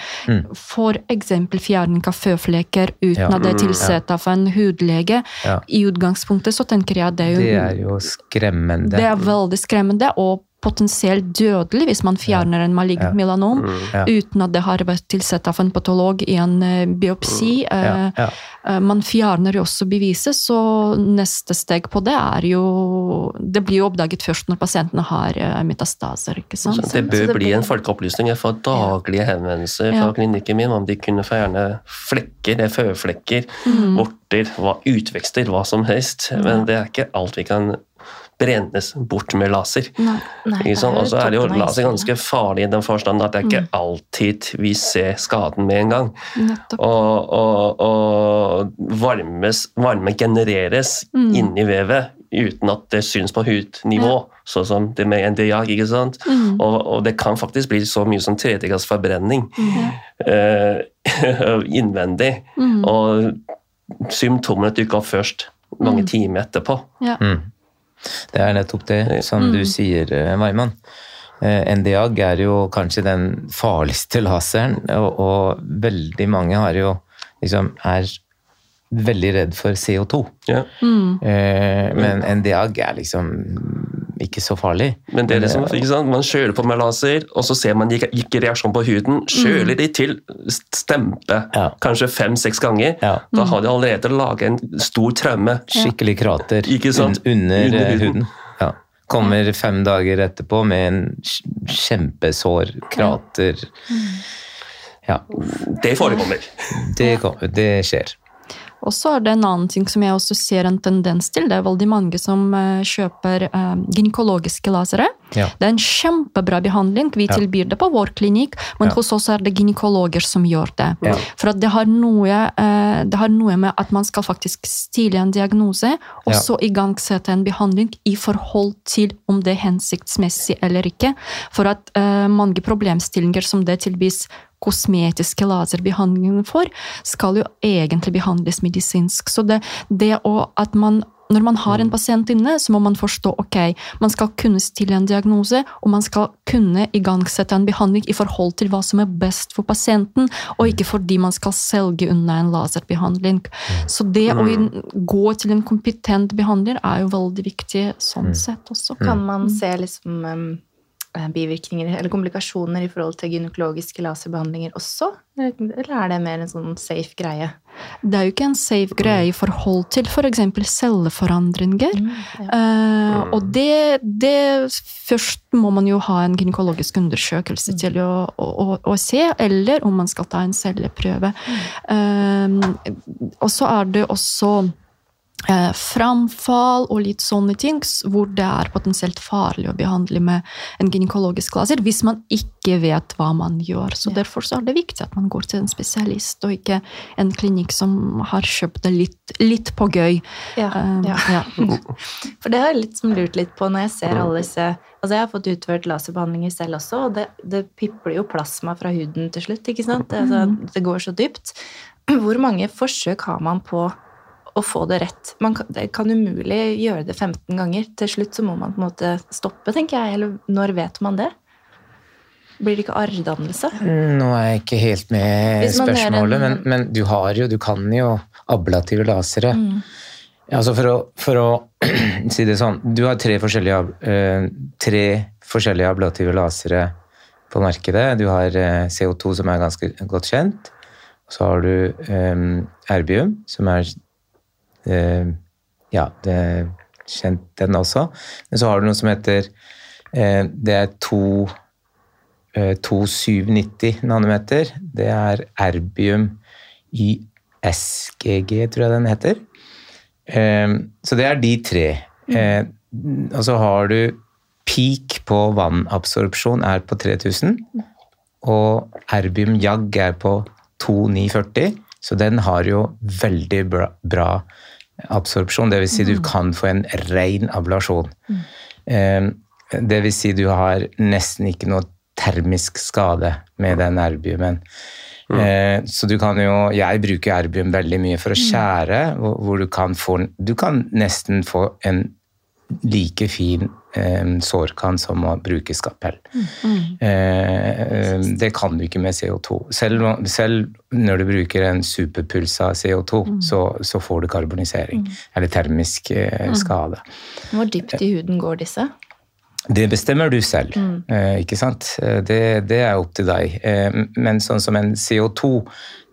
C: For eksempel fjerning av føflekker uten
D: Ja.
C: at det er tilsett av en hudlege.
D: Ja.
C: I utgangspunktet så tenker jeg at det er jo
D: Det er jo skremmende.
C: det er veldig skremmende og potensielt dødelig hvis man fjerner en malign
D: Ja.
C: melanom
D: Ja.
C: uten at det har vært tilsett av en patolog i en eh, biopsi.
D: Ja,
C: Eh,
D: ja.
C: eh, Man fjerner jo også beviset, så neste steg på det er jo Det blir jo oppdaget først når pasientene har metastaser. ikke sant?
B: Så det bør
A: Så det
B: bli
A: blir-
B: en folkeopplysning. Jeg får daglige henvendelser fra
C: Ja.
B: klinikken min om de kunne fjerne flekker, det er føflekker,
C: Mm.
B: vorter, utvekster, hva som helst. Men det er ikke alt vi kan brennes bort med laser.
C: Nei.
A: Nei,
B: sånn? Og så er det jo laser ganske farlig i den forstand at det er
C: Mm.
B: ikke alltid vi ser skaden med en gang. Og, og, og varmes, varme genereres
C: Mm.
B: inni vevet uten at det syns på hudnivå, sånn som det med NDA. ikke sant?
C: Mm.
B: Og, og det kan faktisk bli så mye som tredjegrads forbrenning eh, innvendig.
C: Mm.
B: Og symptomene dukker opp først mange
C: Mm.
B: timer etterpå.
C: Ja.
D: Mm. Det er nettopp det som du sier, Maiman. Eh, NDAG er jo kanskje den farligste laseren, og, og veldig mange har jo liksom er veldig redd for CO2.
B: Ja.
C: Mm.
D: Eh, men NDAG er liksom ikke så farlig.
B: Men det er liksom, ikke sant? Man kjøler på med laser, og så ser man ikke, ikke reaksjon på huden. Kjøler de til stempe
D: Ja.
B: kanskje fem-seks ganger.
D: Ja.
B: Da har de allerede laget en stor traume.
D: Skikkelig krater
B: Ikke sant?
D: under,
B: Under
D: eh,
B: huden.
D: huden. Ja. Kommer fem dager etterpå med en kjempesår krater. Ja,
B: Det forekommer.
D: det, det skjer.
C: Og så er det en annen ting som jeg også ser en tendens til. Det er veldig mange som eh, kjøper eh, gynekologiske lasere.
D: Ja.
C: Det er en kjempebra behandling. Vi
D: Ja.
C: tilbyr det på vår klinikk, men
D: Ja.
C: hos oss er det gynekologer som gjør det. For det har, noe, eh, det har noe med at man skal faktisk stille en diagnose, og så igangsette en behandling i forhold til om det er hensiktsmessig eller ikke. For at mange problemstillinger som det tilbys kosmetiske laserbehandlingen for, skal jo egentlig behandles medisinsk. Så det, det å, at man når man har en pasient inne, så må man forstå ok, man skal kunne stille en diagnose, og man skal kunne igangsette en behandling i forhold til hva som er best for pasienten, og ikke fordi man skal selge unna en laserbehandling. Så det å gå til en kompetent behandler er jo veldig viktig sånn sett også.
A: Kan man se liksom bivirkninger eller komplikasjoner i forhold til gynekologiske laserbehandlinger også? Eller er det mer en sånn safe greie?
C: Det er jo ikke en safe greie i forhold til f.eks. For celleforandringer. Mm, ja. uh, og det, det, Først må man jo ha en gynekologisk undersøkelse mm. til å, å, å, se, eller om man skal ta en celleprøve. Mm. Uh, og så er det også eh, framfall og litt sånne ting, hvor det er potensielt farlig å behandle med en gynekologisk laser hvis man ikke vet hva man gjør. Så ja. Derfor så er det viktig at man går til en spesialist, og ikke en klinikk som har kjøpt det litt, litt på gøy. Ja, um, ja.
A: For det har jeg litt lurt litt på når jeg ser alle disse Altså Jeg har fått utført laserbehandlinger selv også, og det, det pipler jo plasma fra huden til slutt. ikke sant? Det, altså, mm. det går så dypt. Hvor mange forsøk har man på å få det rett. Man kan, det kan umulig gjøre det 15 ganger. Til slutt så må man på en måte stoppe, tenker jeg. Eller når vet man det? Blir det ikke arrdannelse?
D: Nå er jeg ikke helt med i spørsmålet, en... men, men, du har jo Du kan jo ablative lasere. Mm. Altså for å, for å si det sånn Du har tre forskjellige, uh, tre forskjellige ablative lasere på markedet. Du har uh, CO2, som er ganske godt kjent. Så har du um, erbium, som er Eh, ja, det er kjent den også. Men så har du noe som heter eh, Det er 2790 eh, nanometer. Det er erbium i SGG, tror jeg den heter. Så det er de tre. Og så har du peak på vannabsorpsjon er på 3000. Og erbium JAG er på 2940, så den har jo veldig bra, bra absorpsjon. Dvs. Si du mm. kan få en ren ablasjon. Mm. Dvs. Si du har nesten ikke noe termisk skade med den erbiumen. Mm. Eh, så du kan jo Jeg bruker erbium veldig mye for å mm. skjære, hvor du kan få Du kan nesten få en like fin eh, sårkant som å bruke skapell. Mm. Eh, det kan du ikke med CO2. Selv, selv når du bruker en superpuls av CO2, mm. så, så, får du karbonisering. Mm. Eller termisk eh, mm. skade.
A: Hvor dypt i huden går disse?
D: Det bestemmer du selv, mm. eh, ikke sant? Eh, det, det, er opp til deg. Eh, men sånn som en CO2,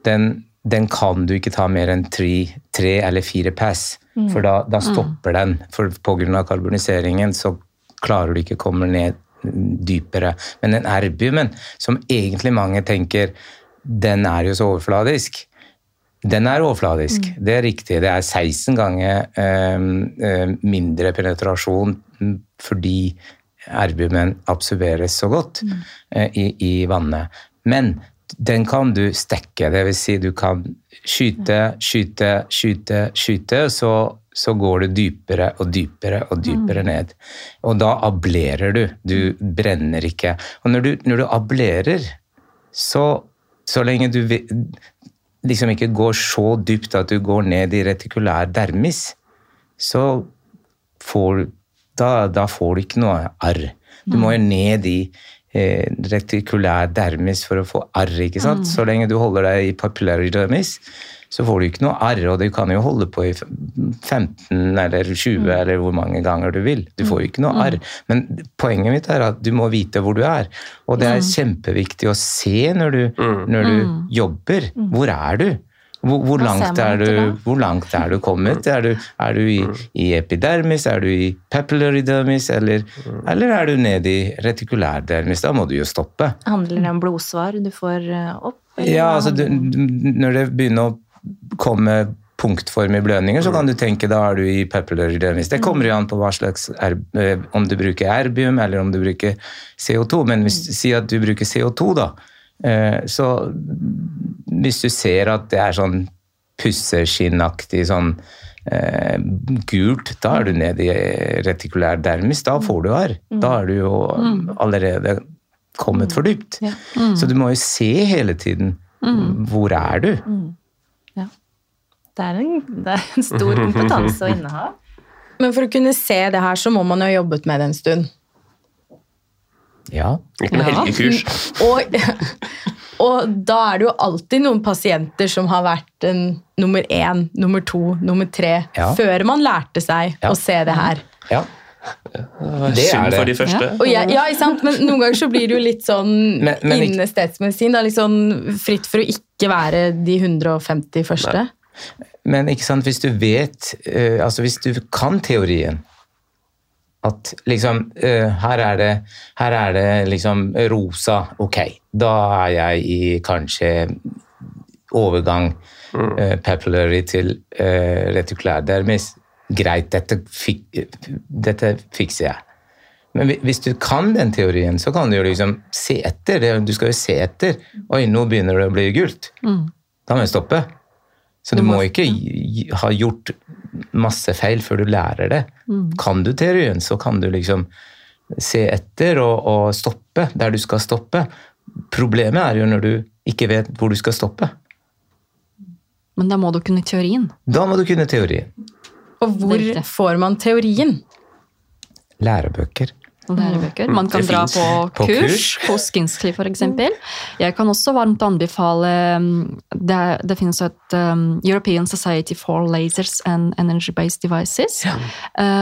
D: den, den kan du ikke ta mer enn tre, tre eller fire pass. Mm. For da, da stopper mm. den. For pga. karboniseringen så klarer du ikke å komme ned dypere. Men den erbiumen, som egentlig mange tenker den er jo så overfladisk. Den er overfladisk, mm. det er riktig. Det er 16 ganger eh, mindre penetrasjon fordi erbiumen absorberes så godt mm. eh, i, i vannet. Men den kan du stekke. Dvs. Si du kan skyte, skyte, skyte, skyte, og så, så går du dypere og dypere og dypere mm. ned. Og da ablerer du. Du brenner ikke. Og når du, når du ablerer, så, så lenge du liksom ikke går så dypt at du går ned i retikulær dermis, så får, da, da får du ikke noe arr. Du må jo ned i retikulær dermis for å få arr. ikke sant? Mm. Så lenge du holder deg i papillary dermis, så får du ikke noe arr. Og du kan jo holde på i 15 eller 20 mm. eller hvor mange ganger du vil. Du får jo ikke noe mm. arr. Men poenget mitt er at du må vite hvor du er. Og det er kjempeviktig å se når du, mm. når du mm. jobber. Hvor er du? Hvor, hvor, langt du, hvor, langt er du, kommet? Er du, er du i, i, epidermis, er du i papillary-dermis, eller, eller, er du nede i retikulærdermis? Da må du jo stoppe.
A: Handler det om blodsvar du får eh, opp?
D: Ja, altså du, når det begynner å komme punktformige blødninger, så kan du tenke da er du i papillary-dermis. Det kommer jo an på hva slags eh, om du bruker erbium eller om du bruker CO2. Men hvis, si at du bruker CO2, da så hvis du ser at det er sånn pusseskinnaktig sånn eh, gult, da er du nede i retikulær dermis. Da får du arr. Da er du jo allerede kommet for dypt.
A: Ja.
D: Så du må jo se hele tiden hvor er du.
A: Ja. Det er, en, det er en stor kompetanse å inneha.
E: Men for å kunne se det her, så må man jo ha jobbet med det en stund.
D: Ja.
C: Ja.
B: helgekurs.
E: Og, og da er det jo alltid noen pasienter som har vært en nummer én, nummer to, nummer tre,
D: Ja.
E: før man lærte seg
D: Ja.
E: å se det her.
D: ja.
B: Det
D: Det er
B: synd
D: det.
B: for de første.
E: Ja, ja, sant? Men noen ganger så blir det jo litt sånn
D: Men- men ikke-
E: stedsmedisin. da, Litt sånn fritt for å ikke være de 150 første.
D: Men ikke sant, hvis du vet eh, Altså hvis du kan teorien At liksom uh, her, er det, her er det liksom rosa. Ok, da er jeg i kanskje overgang eh, papillary til uh, retikulær dermis. Greit, dette, fik, dette fikser jeg. Men hvis du kan den teorien, så kan du jo liksom se etter. Det- Du skal jo se etter. Oi, nå begynner det å bli gult. Da må jeg stoppe. Så du må ikke ha gjort masse feil før du lærer det. Kan du teorien, så kan du liksom se etter og, og stoppe der du skal stoppe. Problemet er jo når du ikke vet hvor du skal stoppe.
C: Men da må du kunne teorien.
D: Da må du kunne teorien.
E: Og hvor får man teorien?
D: Lærebøker.
C: Og lærebøker. Man kan dra på,
D: På
C: kurs,
D: kurs.
C: hos Ginskli f.eks. Jeg kan også varmt anbefale um, Det, det finnes et um, European Society for Lasers and Energy-Based Devices. ja.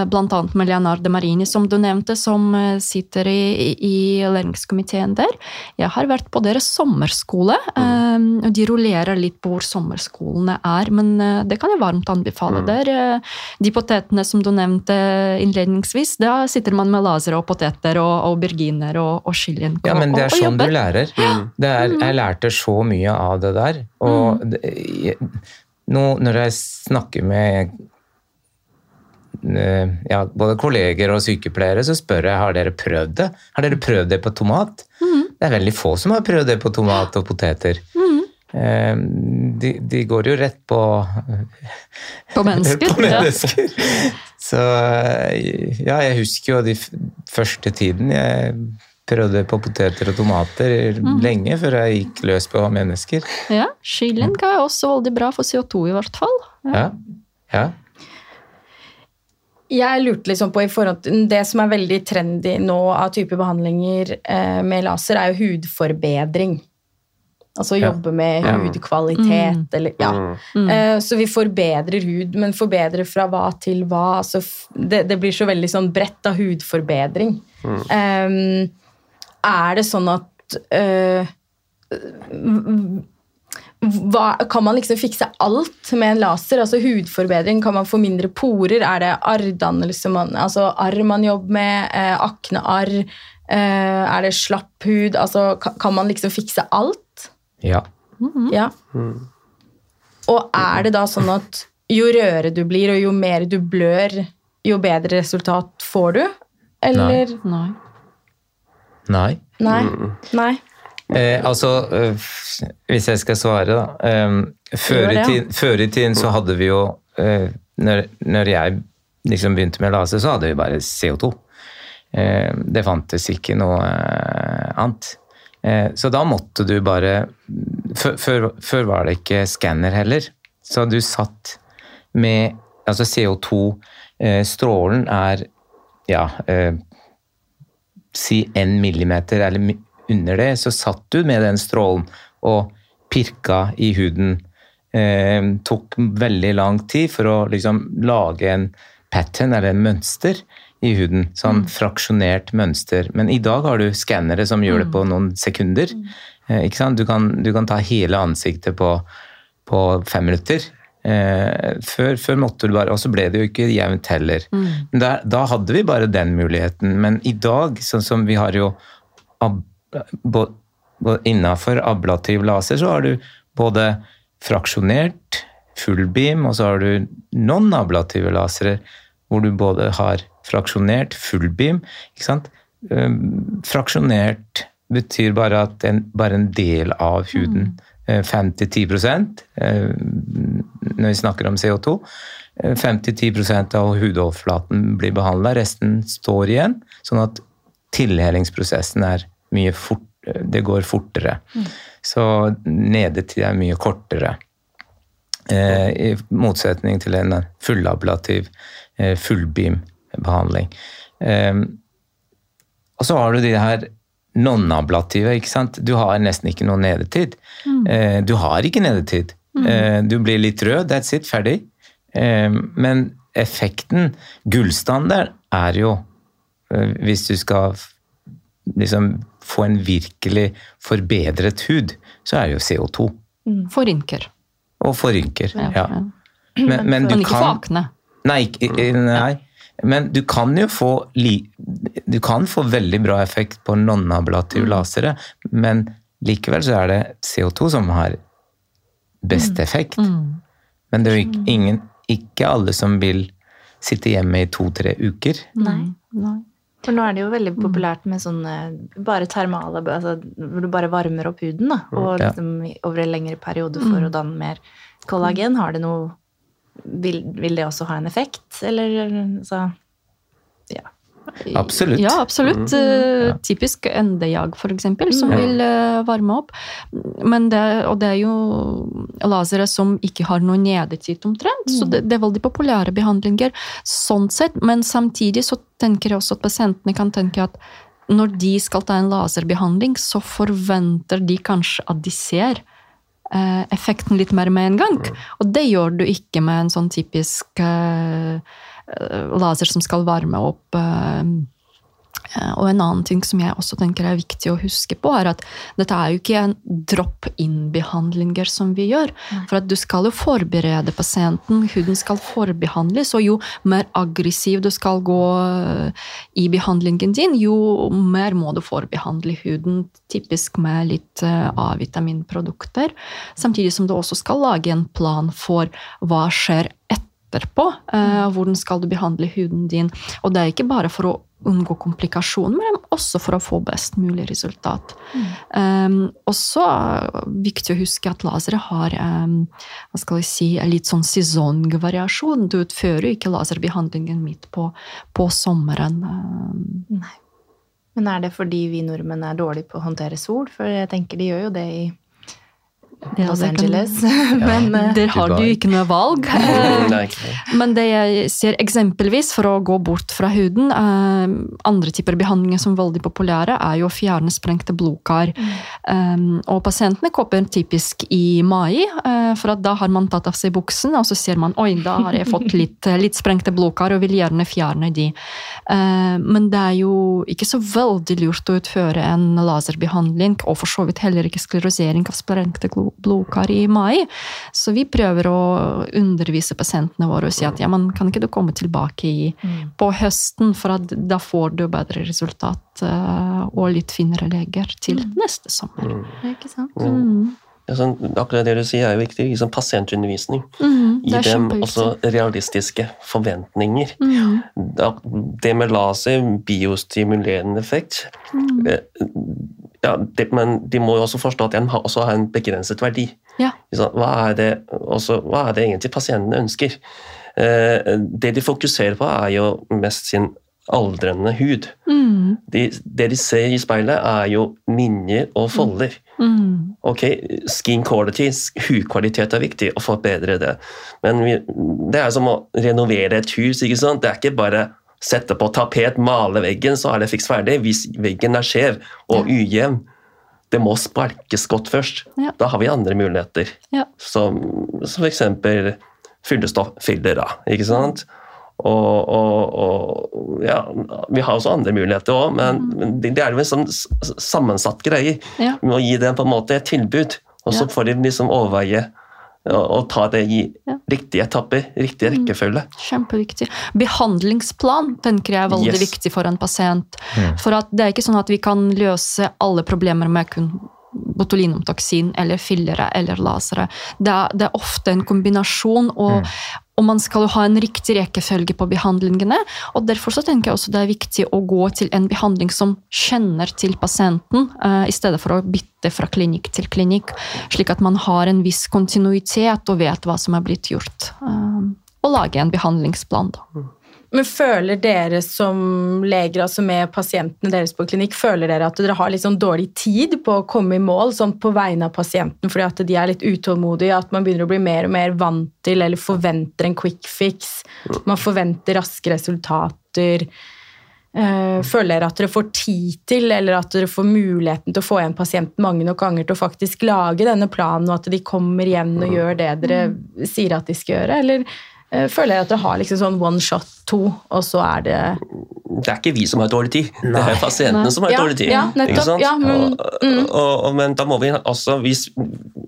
C: blant annet med Leonardo Marini, som du nevnte, som eh, sitter i, i læringskomiteen der. Jeg har vært på deres sommerskole. um, og De rullerer litt på hvor sommerskolene er, men eh, det kan jeg varmt anbefale. Der, eh, de potetene som du nevnte innledningsvis, da sitter man med laser og poteter og auberginer og, og chilien.
D: Ja, men det er
C: og, og
D: sånn du lærer. Det er, jeg lærte så mye av det der. Og det, nå når jeg snakker med eh, ja, både kolleger og sykepleiere, så spør jeg har dere prøvd det. Har dere prøvd det på tomat? Det er veldig få som har prøvd det på tomat og poteter. Eh, De, de går jo rett på
C: På mennesker.
D: på mennesker. Så ja, jeg husker jo de første tiden jeg prøvde på poteter og tomater lenge før jeg gikk løs på mennesker.
C: Ja, ja chilien er også veldig bra for CO2 i hvert fall.
D: Ja. ja.
E: Jeg lurte liksom på i forhold til Det som er veldig trendy nå av type behandlinger eh, med laser, er jo hudforbedring. Altså
D: Ja.
E: jobbe med
D: Ja.
E: hudkvalitet eller Ja. Eh, så vi forbedrer hud, men forbedrer fra hva til hva? Altså, det, det blir så veldig sånn bredt av hudforbedring. Eh, er det sånn at uh, hva, kan man liksom fikse alt med en laser? Altså hudforbedring, kan man få mindre porer? Er det arrdannelse man Altså arr man jobber med? Uh, aknearr? Eh, er det slapp hud? Altså, kan, kan man liksom fikse alt?
D: Ja.
E: Ja. Og er det da sånn at jo rødere du blir, og jo mer du blør, jo bedre resultat får du? Eller
C: Nei.
D: Nei.
E: Nei. Nei.
D: Eh, altså, eh, hvis jeg skal svare, da. Eh, før, i tiden, før i tiden så hadde vi jo eh, når, når jeg liksom begynte med laser, så hadde vi bare CO2. Eh, det fantes ikke noe eh, annet. Eh, så da måtte du bare før, var det ikke skanner heller. Så du satt med Altså CO2-strålen er ja eh, Si en millimeter eller under det, så satt du med den strålen og pirka i huden. Eh, tok veldig lang tid for å liksom lage en pattern eller en mønster i huden. Sånn fraksjonert mønster. Men i dag har du skannere som gjør det på noen sekunder. Eh, ikke sant? Du, kan, du kan ta hele ansiktet på, på fem minutter. Eh, før, før måtte du bare Og så ble det jo ikke jevnt heller. Men Da, da hadde vi bare den muligheten. Men i dag, sånn som vi har jo ab, Innafor ablativ laser så har du både fraksjonert, full beam, og så har du non-ablative lasere hvor du både har fraksjonert, full beam. ikke sant? Um, fraksjonert betyr bare at en, bare en del av huden, eh, 5-10 eh, når vi snakker om CO2, eh, 5-10% av hudoverflaten blir behandla, resten står igjen. Sånn at tilhelingsprosessen er mye fort, det går fortere. Så nedetid er mye kortere. Eh, I motsetning til en fullablativ eh, fullbeam-behandling. Eh, og så har du de her non-ablative. ikke sant? Du har nesten ikke noe nedetid. Mm. du har ikke nedetid. Mm. du blir litt rød, that's it, ferdig. Eh, men effekten, gullstandard, er jo eh, Hvis du skal liksom få en virkelig forbedret hud, så er det jo CO2.
C: Forrynker.
D: Og for
C: rynker,
D: Ja.
C: ja.
D: Men, men du
C: Men ikke for akne.
D: Nei, ikke- nei. Men du kan jo få li, Du kan få veldig bra effekt på non-ablative lasere, men likevel så er det CO2 som har best effekt. Men det er jo ikke, ingen, ikke alle som vil sitte hjemme i to-tre uker.
A: Nei.
C: Nei.
A: For nå er det jo veldig populært med sånne bare termale altså, Hvor du bare varmer opp huden da, og liksom, over en lengre periode for å danne mer kollagen. Har det noe vil, vil det også ha en effekt, eller så Ja.
D: Absolutt.
C: Ja, absolutt. Eh, Typisk ND-jag, for eksempel, som vil eh, varme opp. Men det, og det er jo lasere som ikke har noe nedetid omtrent, så det, det er veldig populære behandlinger sånn sett. Men samtidig så tenker jeg også at pasientene kan tenke at når de skal ta en laserbehandling, så forventer de kanskje at de ser eh, effekten litt mer med en gang. Og det gjør du ikke med en sånn typisk eh, eh, laser som skal varme opp eh, eh, og en annen ting som jeg også tenker er viktig å huske på, er at dette er jo ikke en drop-in-behandlinger som vi gjør. For at du skal jo forberede pasienten, huden skal forbehandles, og jo mer aggressiv du skal gå eh, i behandlingen din, jo mer må du forbehandle huden, typisk med litt eh, A-vitaminprodukter. Samtidig som du også skal lage en plan for hva skjer etterpå. eh, Hvordan skal du behandle huden din? Og det er ikke bare for å unngå komplikasjoner, men også for å få best mulig resultat. Um, også er det viktig å huske at lasere har um, hva skal jeg si, en litt sånn sesongvariasjon. Du utfører ikke laserbehandlingen midt på, på sommeren. Um,
A: Men er det fordi vi nordmenn er dårlige på å håndtere sol? For jeg tenker de gjør jo det i
C: Ja,
A: Los
C: det kan-
A: Angeles. Men eh,
C: Der har du ikke noe valg. Men det jeg ser eksempelvis for å gå bort fra huden, eh, andre typer behandlinger som er veldig populære, er jo å fjerne sprengte blodkar. Um, og pasientene kopper typisk i mai, eh, for at da har man tatt av seg buksen, og så ser man oi, da har jeg fått litt, litt sprengte blodkar og vil gjerne fjerne de. Eh, men det er jo ikke så veldig lurt å utføre en laserbehandling, og for så vidt heller ikke sklerosering av sprengte glo- blodkar i mai. Så vi prøver å undervise pasientene våre og si at ja, men kan ikke du komme tilbake i, på høsten, for at da får du bedre resultat eh, og litt finere leger til neste sommer.
A: ikke sant?
C: Mm.
B: Ja, sånn, akkurat det du sier er jo viktig. Liksom pasientundervisning.
C: Mm,
B: Gi dem også realistiske forventninger.
C: Mm.
B: Det med laser, biostimulerende effekt
C: Mm.
B: Ja, det, Men de må jo også forstå at den har, også har en begrenset verdi.
C: Ja.
B: Hva er det, også, hva er det egentlig pasientene ønsker? Eh, Det de fokuserer på, er jo mest sin aldrende hud.
C: Mm.
B: De, det de ser i speilet, er jo linjer og folder.
C: Mm.
B: Ok, skin quality, hudkvalitet er viktig, å forbedre det. Men vi, det er som å renovere et hus. ikke sant? Det er ikke bare sette på tapet, male veggen, så er det fiks ferdig. Hvis veggen er skjev og ujevn, det må sparkes godt først.
C: Ja.
B: Da har vi andre muligheter,
C: Ja.
B: som, som f.eks. da, ikke sant? Og, og, og ja, Vi har også andre muligheter òg, men men det, det er jo en sånn sammensatt greie.
C: Ja.
B: Vi må gi dem på en måte et tilbud, og så får de liksom overveie og, ta det i
C: Ja.
B: riktige etapper, riktig rekkefølge.
C: Kjempeviktig. Behandlingsplan tenker jeg er veldig
B: Yes.
C: viktig for en pasient. For at det er ikke sånn at vi kan løse alle problemer med kun botulinumtoksin eller fillere eller lasere. Det er, det er ofte en kombinasjon, og, og man skal jo ha en riktig rekkefølge på behandlingene. og Derfor så tenker jeg også det er viktig å gå til en behandling som kjenner til pasienten, uh, i stedet for å bytte fra klinikk til klinikk, slik at man har en viss kontinuitet og vet hva som er blitt gjort. Uh, og lage en behandlingsplan. Da.
E: Men føler dere som leger, altså med pasientene deres på klinikk, føler dere at dere har litt sånn dårlig tid på å komme i mål sånn på vegne av pasienten fordi at de er litt utålmodige, at man begynner å bli mer og mer vant til eller forventer en quick fix, man forventer raske resultater. Eh, Føler dere at dere får tid til, eller at dere får muligheten til å få igjen pasienten mange nok ganger til å faktisk lage denne planen, og at de kommer igjen og gjør det dere sier at de skal gjøre? Eller føler jeg at dere har liksom sånn one shot to, og så er det
B: Det er ikke vi som har dårlig tid, det er pasientene
C: Nei.
B: som har
E: Ja,
B: dårlig tid.
E: ja, nettopp,
B: ikke sant?
E: ja, men- mm.
B: og, og, og, men da må vi også Vi,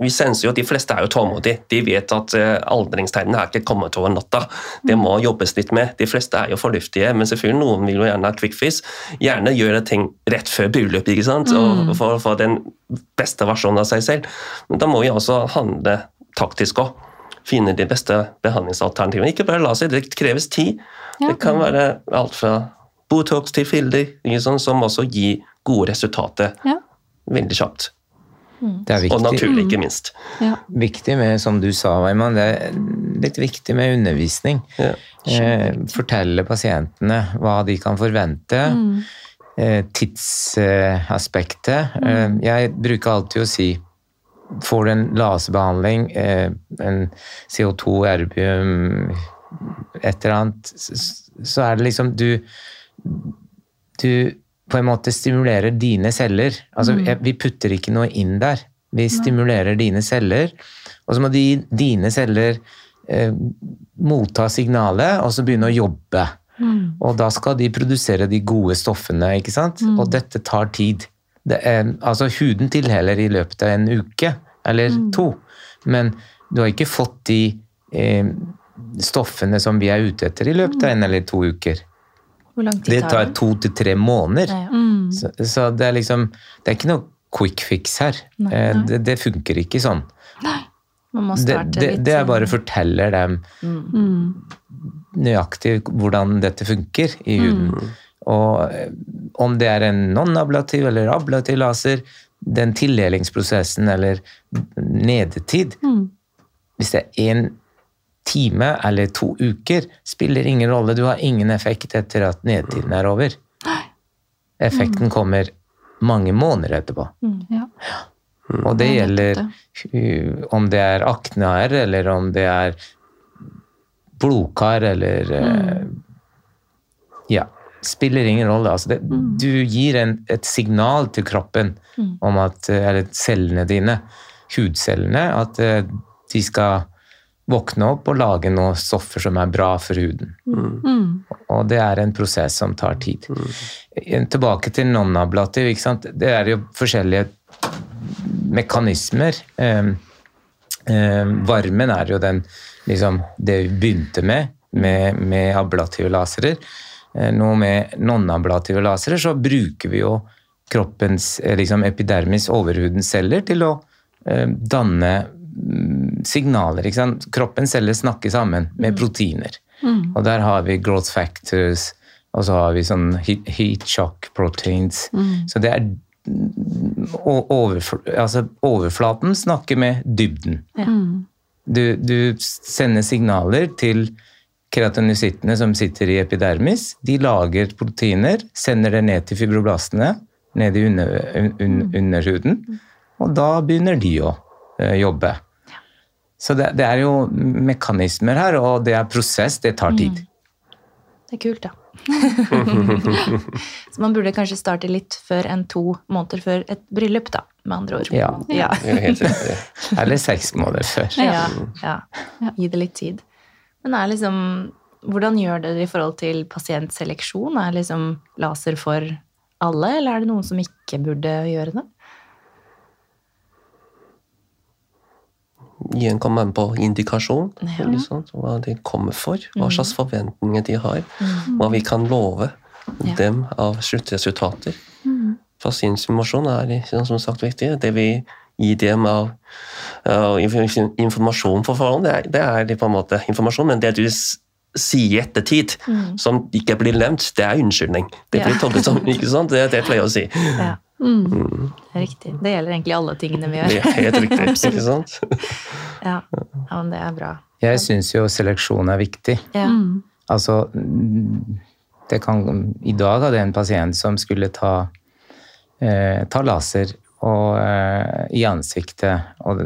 B: vi senser jo at de fleste er jo tålmodige. De vet at uh, aldringstegnene er ikke kommet over natta. Det må jobbes litt med. De fleste er jo fornuftige, men selvfølgelig noen vil jo gjerne ha quick fix. Gjerne gjøre ting rett før bryllup, ikke sant? Og for å få den beste versjonen av seg selv. Men da må vi også handle taktisk òg. Finne de beste behandlingsalternativene. Ikke bare la seg, det kreves tid.
C: Ja.
B: Det kan være alt fra Botox til filler, liksom, som også gir gode resultater
C: Ja.
B: veldig kjapt.
D: Det er
B: Og naturlig, ikke minst.
C: Ja.
D: viktig med, som du sa, Weimann, det er litt viktig med undervisning.
B: Ja.
D: Eh, fortelle pasientene hva de kan forvente. Eh, tidsaspektet. Eh, jeg bruker alltid å si Får du en laserbehandling, eh, en CO2, erbium, et eller annet, så er det liksom du Du på en måte stimulerer dine celler. Altså, jeg- Vi putter ikke noe inn der. Vi stimulerer dine celler, og så må de, dine celler eh, motta signalet, og så begynne å jobbe. Og da skal de produsere de gode stoffene, ikke sant? Og dette tar tid. Det er, altså huden tilheller i løpet av en uke, eller to. Men du har ikke fått de eh, stoffene som vi er ute etter i løpet av en eller to uker.
A: Hvor lang tid
D: Det
A: tar
D: tar
A: det?
D: to til tre måneder.
A: Ja, ja.
C: Mm.
D: Så, så det er liksom Det er ikke noe quick fix her.
A: Nei.
D: nei. Det, det funker ikke sånn.
A: Man må starte
D: det,
A: litt
D: det
A: sånn-
D: bare forteller dem
C: Mm.
D: nøyaktig hvordan dette funker i huden. Og eh, om det er en non-ablativ eller ablativ laser, den tildelingsprosessen eller nedetid
C: Mm.
D: Hvis det er én time eller to uker, spiller ingen rolle. Du har ingen effekt etter at nedetiden er over. Effekten kommer mange måneder etterpå.
C: Ja.
D: Og det gjelder om det er aknear, eller om det er blodkar, eller uh, Ja. Spiller ingen rolle. Altså det, Du gir en, et signal til kroppen om at Eller cellene dine, hudcellene, at uh, de skal våkne opp og lage noen stoffer som er bra for huden.
C: Mm.
D: Og det er en prosess som tar tid. Tilbake til non-ablativ. Det er jo forskjellige mekanismer. Um, um, varmen er jo den, liksom, det vi begynte med, med, med ablative lasere. Eh, nå med nonablative lasere så bruker vi jo kroppens eh, liksom, epidermis, overhudens celler, til å eh, danne mm, signaler. Ikke sant? Kroppens celler snakker sammen med proteiner.
C: Mm.
D: Og der har vi growth factors, og så har vi sånn heat, shock proteins. Så det er og overfl altså overflaten snakker med dybden.
C: Ja.
D: Du, du sender signaler til keratinocyttene som sitter i epidermis. De lager proteiner, sender det ned til fibroblastene, ned i under, un, underhuden. Og da begynner de å eh, jobbe. Så det, det er jo mekanismer her, og det er prosess. Det tar tid.
A: Det er kult, da. Så man burde kanskje starte litt før enn to måneder før et bryllup, da, med andre ord.
D: Ja.
A: Ja.
B: Er.
D: Eller seks måneder før.
A: Ja, ja. Gi det litt tid. Men er liksom, hvordan gjør dere i forhold til pasientseleksjon? Er liksom laser for alle, eller er det noen som ikke burde gjøre det?
B: Igjen kommer man på indikasjon,
A: Ja.
B: Liksom, hva de kommer for, hva slags forventninger de har, hva vi kan love
A: Ja.
B: dem av sluttresultater. Pasientinformasjon er som sagt viktig. Det vi gir dem av, av informasjon på forhånd, det er, det er på en måte informasjon, men det du sier i ettertid, som ikke blir nevnt, det er unnskyldning. Det
A: Ja.
B: blir tolket som, ikke sant? Det er det jeg pleier å si.
A: Ja.
C: Mm.
A: Det er riktig. Det gjelder egentlig alle tingene vi gjør.
B: Det er helt riktig, ikke sant?
A: Ja, ja men det er bra.
D: Jeg syns jo seleksjon er viktig.
A: Ja.
C: Mm.
D: Altså mm, det kan, I dag hadde jeg en pasient som skulle ta, eh, ta laser og, eh, i ansiktet. Og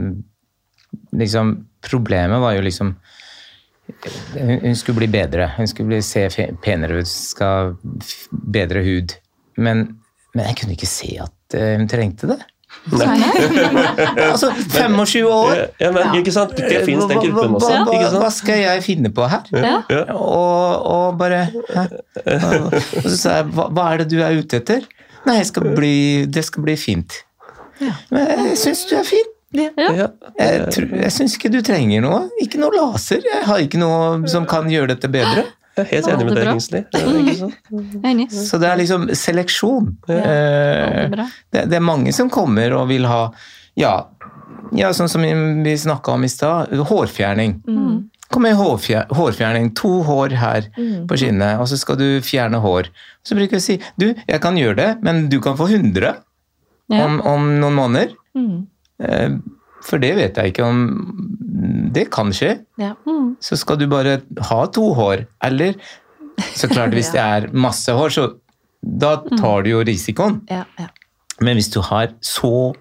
D: liksom, problemet var jo liksom hun, hun skulle bli bedre. Hun skulle bli, se penere ut, skal bedre hud. Men, men jeg kunne ikke se at eh, hun trengte det. altså 25 år!
B: Ja, men, ikke sant? Det fins den
D: Hva-
B: gruppen også.
D: hva-
B: ikke
D: Hva skal jeg finne på her?
C: Ja.
B: Ja.
D: Og, og bare hæ? Og så sa jeg, hva, hva er det du er ute etter? Nei, jeg skal bli, det skal bli fint. Men jeg syns du er fin.
B: Ja.
D: Jeg, tror- jeg syns ikke du trenger noe. Ikke noe laser. Jeg har ikke noe som kan gjøre dette bedre.
B: Jeg er helt enig med deg. Kingsley.
D: Så det er liksom seleksjon.
C: det
D: Eh, det, det er mange som kommer og vil ha Ja, ja sånn som vi snakka om i stad, hårfjerning. Kom med hårfjer, hårfjerning. To hår her på skinnet, og så skal du fjerne hår. Så bruker vi å si du, jeg kan gjøre det, men du kan få 100
C: Ja.
D: om, om noen måneder. Eh, For det vet jeg ikke om Det kan skje.
A: Ja.
D: Så skal du bare ha to hår. Eller så klart, hvis det er masse hår, så da tar du jo risikoen.
A: Ja, ja.
D: Men hvis du har så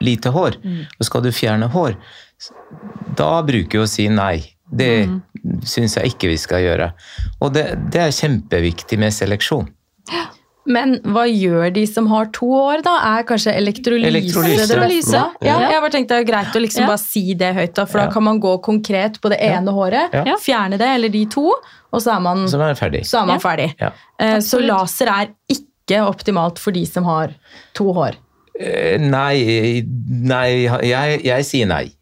D: lite hår, og skal du fjerne hår, da bruker du å si nei. Det syns jeg ikke vi skal gjøre. Og det, det er kjempeviktig med seleksjon.
E: Men hva gjør de som har to år, da? Er kanskje elektrolyse,
D: Elektrolyse.
E: det beste? Ja,
C: Ja.
E: jeg bare tenkte det er greit å liksom
C: Ja.
E: bare si det høyt, da, for
D: Ja.
E: da kan man gå konkret på det ene håret,
D: Ja.
E: fjerne det, eller de to, og så er man,
D: Så er ferdig.
E: så er man
C: Ja.
E: ferdig.
D: Ja.
E: Eh, Så laser er ikke optimalt for de som har to hår.
D: Eh, Nei, nei jeg, jeg sier nei.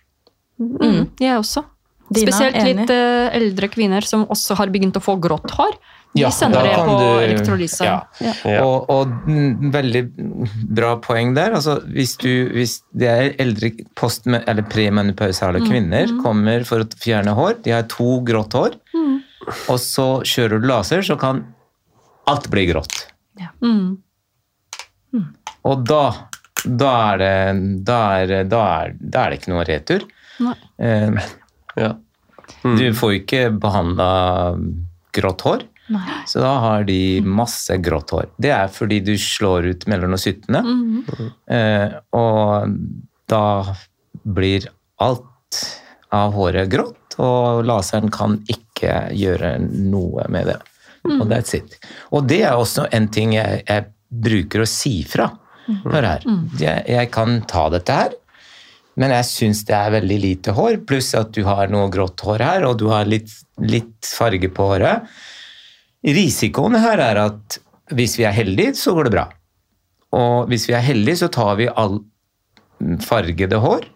C: Mm, jeg også.
E: Dina,
C: Spesielt
E: enig?
C: litt eh, eldre kvinner som også har begynt å få grått hår. De
D: Ja,
C: sender det på
D: du-
C: elektrolyse.
D: Ja.
C: Ja.
B: Ja.
D: Og, og mm, veldig bra poeng der. Altså, hvis, du, hvis det er eldre post, eller premenopausale kvinner kommer for å fjerne hår, de har to grått hår, og så kjører du laser, så kan alt bli grått.
C: Mm.
D: Og da, da, er det, da, er, da, er, da er det ikke noe retur.
C: Nei.
D: Eh,
B: Ja.
D: Du får ikke behandla grått hår. Så da har de masse grått hår. Det er fordi du slår ut melanocyttene.
C: Mm.
D: Eh, og da blir alt av håret grått, og laseren kan ikke gjøre noe med det. Og that's it. Og det er også en ting jeg, jeg bruker å si fra. Hør her, jeg, jeg kan ta dette her, men jeg syns det er veldig lite hår, pluss at du har noe grått hår her, og du har litt, litt farge på håret. Risikoen her er at hvis vi er heldige, så går det bra. Og hvis vi er heldige, så tar vi all fargede hår,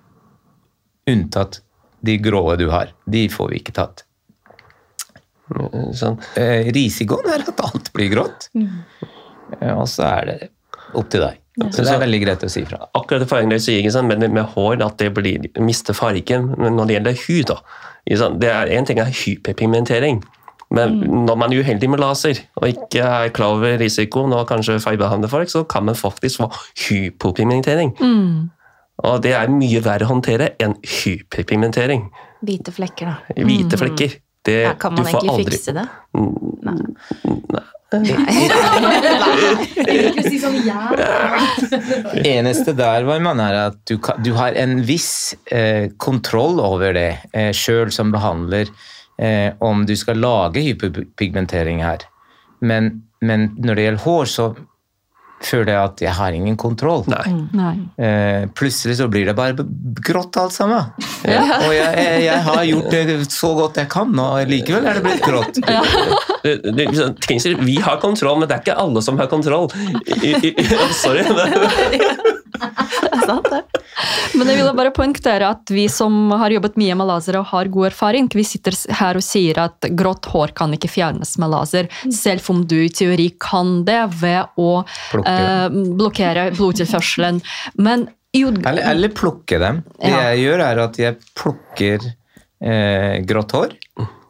D: unntatt de grå du har. De får vi ikke tatt.
B: Sånn.
D: Eh, risikoen er at alt blir grått, Eh, og så er det opp til deg. Så det er veldig greit å si fra.
B: Akkurat det poenget sier, ikke sant? men med hår at det blir, mister fargen. Men når det gjelder hud, da, det er En ting er hyperpigmentering. Men når man er uheldig med laser og ikke er klar over risikoen og kanskje feilbehandler folk, så kan man faktisk få hypopigmentering.
C: Mm.
B: Og det er mye verre å håndtere enn hyperpigmentering.
A: Hvite flekker, da.
B: Hvite flekker. Det,
A: Ja, kan man
B: du får
A: egentlig
B: aldri-
A: fikse det?
D: Eneste der var man er at du, kan, du har en viss eh, kontroll over det eh, sjøl som behandler, eh, om du skal lage hyperpigmentering her. Men, men når det gjelder hår, så føler jeg at jeg har ingen kontroll.
B: Nei.
C: Nei.
D: Eh, plutselig så blir det bare grått alt sammen. Og jeg, jeg, jeg har gjort det så godt jeg kan, og likevel er det blitt grått.
B: Det, det, det, vi har kontroll, men det er ikke alle som har kontroll. I, i, i, sorry.
A: Det er sant, det.
C: Men jeg ville bare poengtere at vi som har jobbet mye med laser og har god erfaring, vi sitter her og sier at grått hår kan ikke fjernes med laser, selv om du i teori kan det ved å eh, blokkere blodtilførselen. Men jo,
D: Eller, eller plukke dem. Det
C: Ja.
D: jeg gjør, er at jeg plukker eh, grått hår,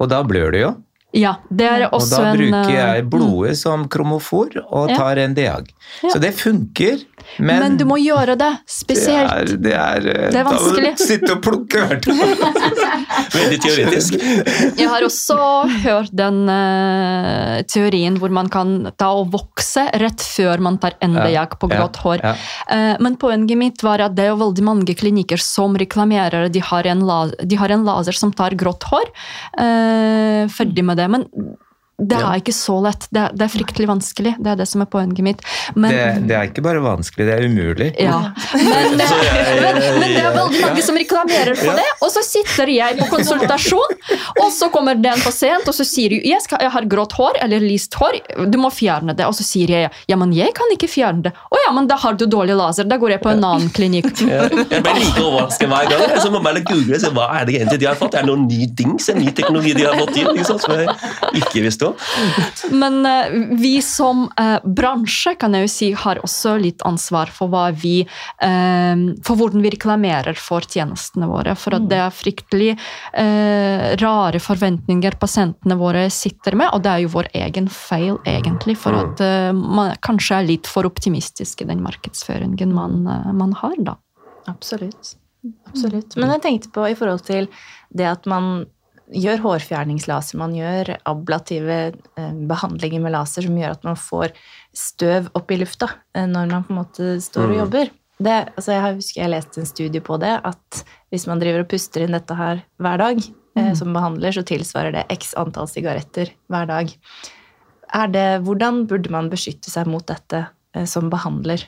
D: og da blør det jo.
C: Ja, det er også en...
D: Og da bruker
C: eh,
D: jeg blodet som kromofor og
C: Ja.
D: tar en deag.
C: Ja.
D: Så det funker, men,
C: Men du må gjøre det spesielt.
D: Det er, det er, eh,
C: Det er
D: Da må
C: vanskelig.
D: du sitte og plukke hvert år.
B: Veldig teoretisk.
C: Jeg har også hørt den uh, teorien hvor man kan ta og vokse rett før man tar endejag på
D: Ja,
C: grått hår.
D: ja.
C: Uh, men poenget mitt var at det er jo veldig mange klinikker som reklamerer de har en, la de har en laser som tar grått hår. Uh, ferdig med det. Men det er
B: Ja.
C: ikke så lett. Det, er- det er fryktelig vanskelig. Det er det som er poenget mitt. Men,
D: Det, det er ikke bare vanskelig, det er umulig.
C: ja. men,
B: Så
C: men, men det er veldig mange som reklamerer for det, og så sitter jeg på konsultasjon, og så kommer det en pasient og så sier du, jeg, skal, jeg har grått hår eller lyst hår, du må fjerne det. Og så sier jeg ja, men jeg kan ikke fjerne det. Å ja, men da har du dårlig laser, da går jeg på en annen klinikk.
B: Ja, Jeg blir like overrasket hver gang. Så må bare google og se hva er det egentlig de har fått. Er det noen ny dings, en ny teknologi de har fått til liksom, som jeg ikke visste om?
C: Men eh, vi som eh, bransje kan jeg jo si har også litt ansvar for vi eh, For hvordan vi reklamerer for tjenestene våre. For at det er fryktelig rare forventninger pasientene våre sitter med, og det er jo vår egen feil, egentlig. For at eh, man kanskje er litt for optimistisk i den markedsføringen man, man har, da.
A: Absolutt. Absolutt. Men jeg tenkte på i forhold til det at man gjør hårfjerningslaser, man gjør ablative eh, behandlinger med laser som gjør at man får støv opp i lufta eh, når man på en måte står og
B: Mm.
A: jobber. Det, altså jeg har- husker jeg leste en studie på det, at hvis man driver og puster inn dette her hver dag mm. som behandler, så tilsvarer det x antall sigaretter hver dag. Er det, hvordan burde man beskytte seg mot dette eh, som behandler?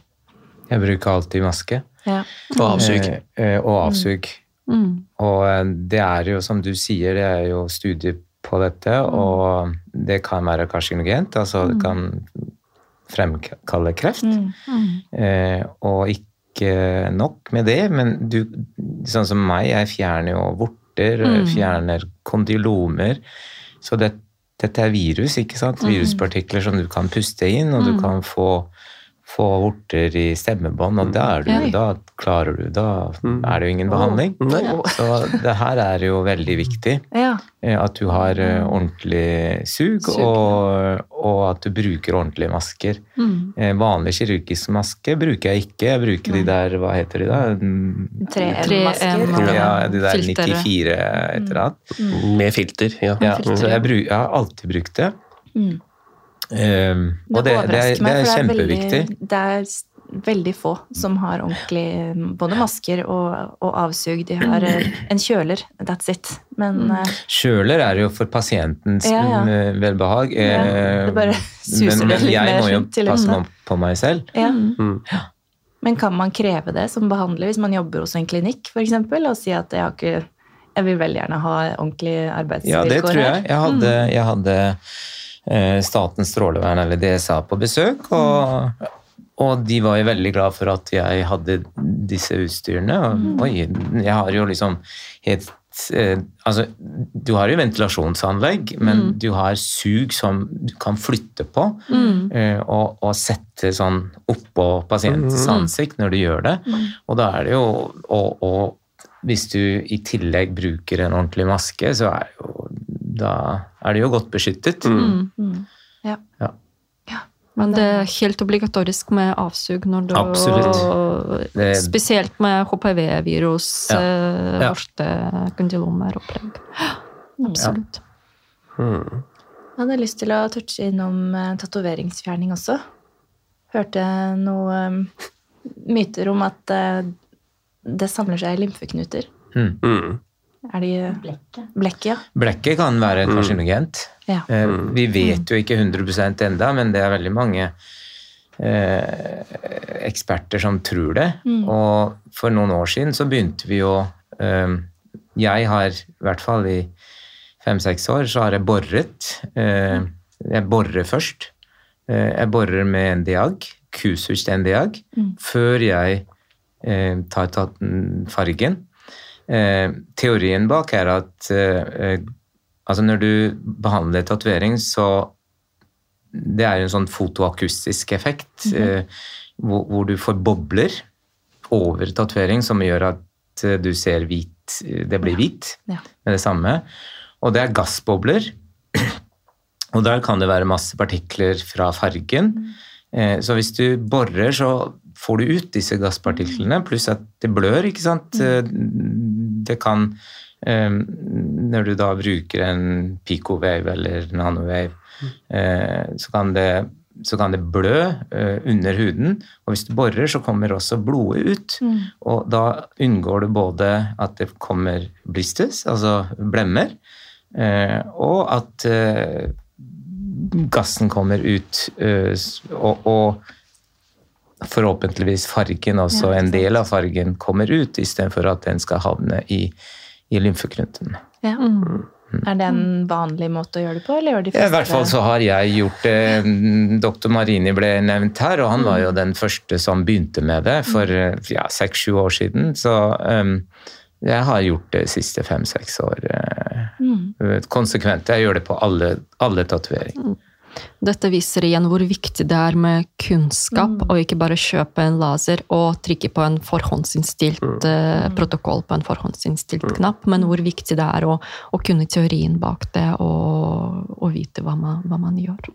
D: Jeg bruker alltid maske.
A: Ja.
B: Og avsug.
D: Eh, eh, og avsug.
C: Mm.
D: Og eh, det er jo, som du sier, det er jo studier på dette, og det kan være karsinogent, altså det kan fremkalle kreft.
A: Mm.
D: Eh, og ikke nok med det, men du, sånn som meg, jeg fjerner jo vorter,
C: Mm.
D: fjerner kondylomer. Så det, dette er virus, ikke sant? Viruspartikler som du kan puste inn, og du
C: Mm.
D: kan få, få vorter i stemmebånd, og da, er du, da klarer du, da
B: Mm.
D: er det jo ingen behandling. Så det her er jo veldig viktig.
A: Ja.
D: eh, At du har eh, ordentlig sug,
A: Sug,
D: og, og at du bruker ordentlige masker.
C: Mm.
D: Eh, Vanlig kirurgisk maske bruker jeg ikke. Jeg bruker de der, hva heter de da? Mm,
A: 3M-masker.
D: Ja, de der
C: Filtre.
D: 94 et eller annet.
B: Med filter, ja.
D: Ja, så jeg, bruk, jeg har alltid brukt det.
A: Mm.
D: Um, og det, det, er,
A: overrasker
D: det
A: meg,
D: er
A: for
D: kjempeviktig.
A: Veldig, det er veldig få som har ordentlig både masker og, og avsug. De har eh, en kjøler, that's it. Men eh,
D: Kjøler er jo for pasientens
A: Ja, ja.
D: mm, velbehag.
A: Ja,
D: eh,
A: det bare suser
D: men,
A: det
D: men
A: litt
D: jeg
A: mer
D: må jo passe meg på meg selv.
A: ja.
B: Mm.
A: Men kan man kreve det som behandler hvis man jobber hos en klinikk f.eks. og si at jeg, har ikke, jeg vil veldig gjerne ha ordentlige arbeidsvilkår
D: Ja, det tror jeg. Jeg hadde, jeg hadde Statens strålevern, eller DSA, på besøk, og, og de var jo veldig glad for at jeg hadde disse utstyrene. Og, Oi, jeg har jo liksom helt eh, Altså, du har jo ventilasjonsanlegg, men du har sug som du kan flytte på, Mm. og, og sette sånn oppå pasientens ansikt når du gjør det. Og da er det jo og, og hvis du i tillegg bruker en ordentlig maske, så er, jo, da er det jo godt beskyttet.
A: Mm. Ja.
D: Ja.
C: Men det er helt obligatorisk med avsug når du
D: Absolutt. Det-
C: Spesielt med HPV-virus,
D: Ja.
C: eh,
D: Ja.
C: vortekondylomer-opplegg. Absolutt.
B: Mm.
A: Jeg hadde lyst til å touche innom uh, tatoveringsfjerning også. Hørte noen myter om at eh, det samler seg i lymfeknuter.
D: Mm.
B: Mm.
A: Er de Blekket, ja.
D: Blekket kan være karsinogent.
A: Ja.
D: Eh, Vi vet jo ikke 100 enda, men det er veldig mange eh, eksperter som tror det. Og for noen år siden så begynte vi jo eh, Jeg har i hvert fall i fem-seks år så har jeg boret. Eh, jeg borer først. Eh, jeg borer med en diag, kusust en diag, før jeg eh, tar tatt fargen. Eh, teorien bak er at eh, eh, altså når du behandler tatovering, så Det er jo en sånn fotoakustisk effekt eh, hvor, hvor du får bobler over tatovering som gjør at eh, du ser hvit Det blir hvit
A: Ja.
D: med det samme. Og det er gassbobler Og der kan det være masse partikler fra fargen. Eh, Så hvis du borer, så får du ut disse gasspartiklene, pluss at det blør, ikke sant. Eh, Det kan eh, Når du da bruker en picowave eller nanowave, eh, så kan det så kan det blø under huden, og hvis du borer, så kommer også blodet ut. Og da unngår du både at det kommer blisters, altså blemmer, og at gassen kommer ut, og, og forhåpentligvis fargen også,
A: Ja,
D: en del av fargen kommer ut, istedenfor at den skal havne i, i lymfeklunten.
A: Ja. Er det en vanlig måte å gjøre det på, eller gjør de
D: Ja, I hvert fall så har jeg gjort det. Doktor Marini ble nevnt her, og han var jo den første som begynte med det for ja, seks-sju år siden. Så um, jeg har gjort det de siste fem-seks år uh, konsekvent. Jeg gjør det på alle, alle tatoveringer.
C: Dette viser igjen hvor viktig det er med kunnskap, og ikke bare kjøpe en laser og trykke på en forhåndsinnstilt eh, protokoll på en forhåndsinnstilt knapp, men hvor viktig det er å, å kunne teorien bak det og, og vite hva man, hva man gjør.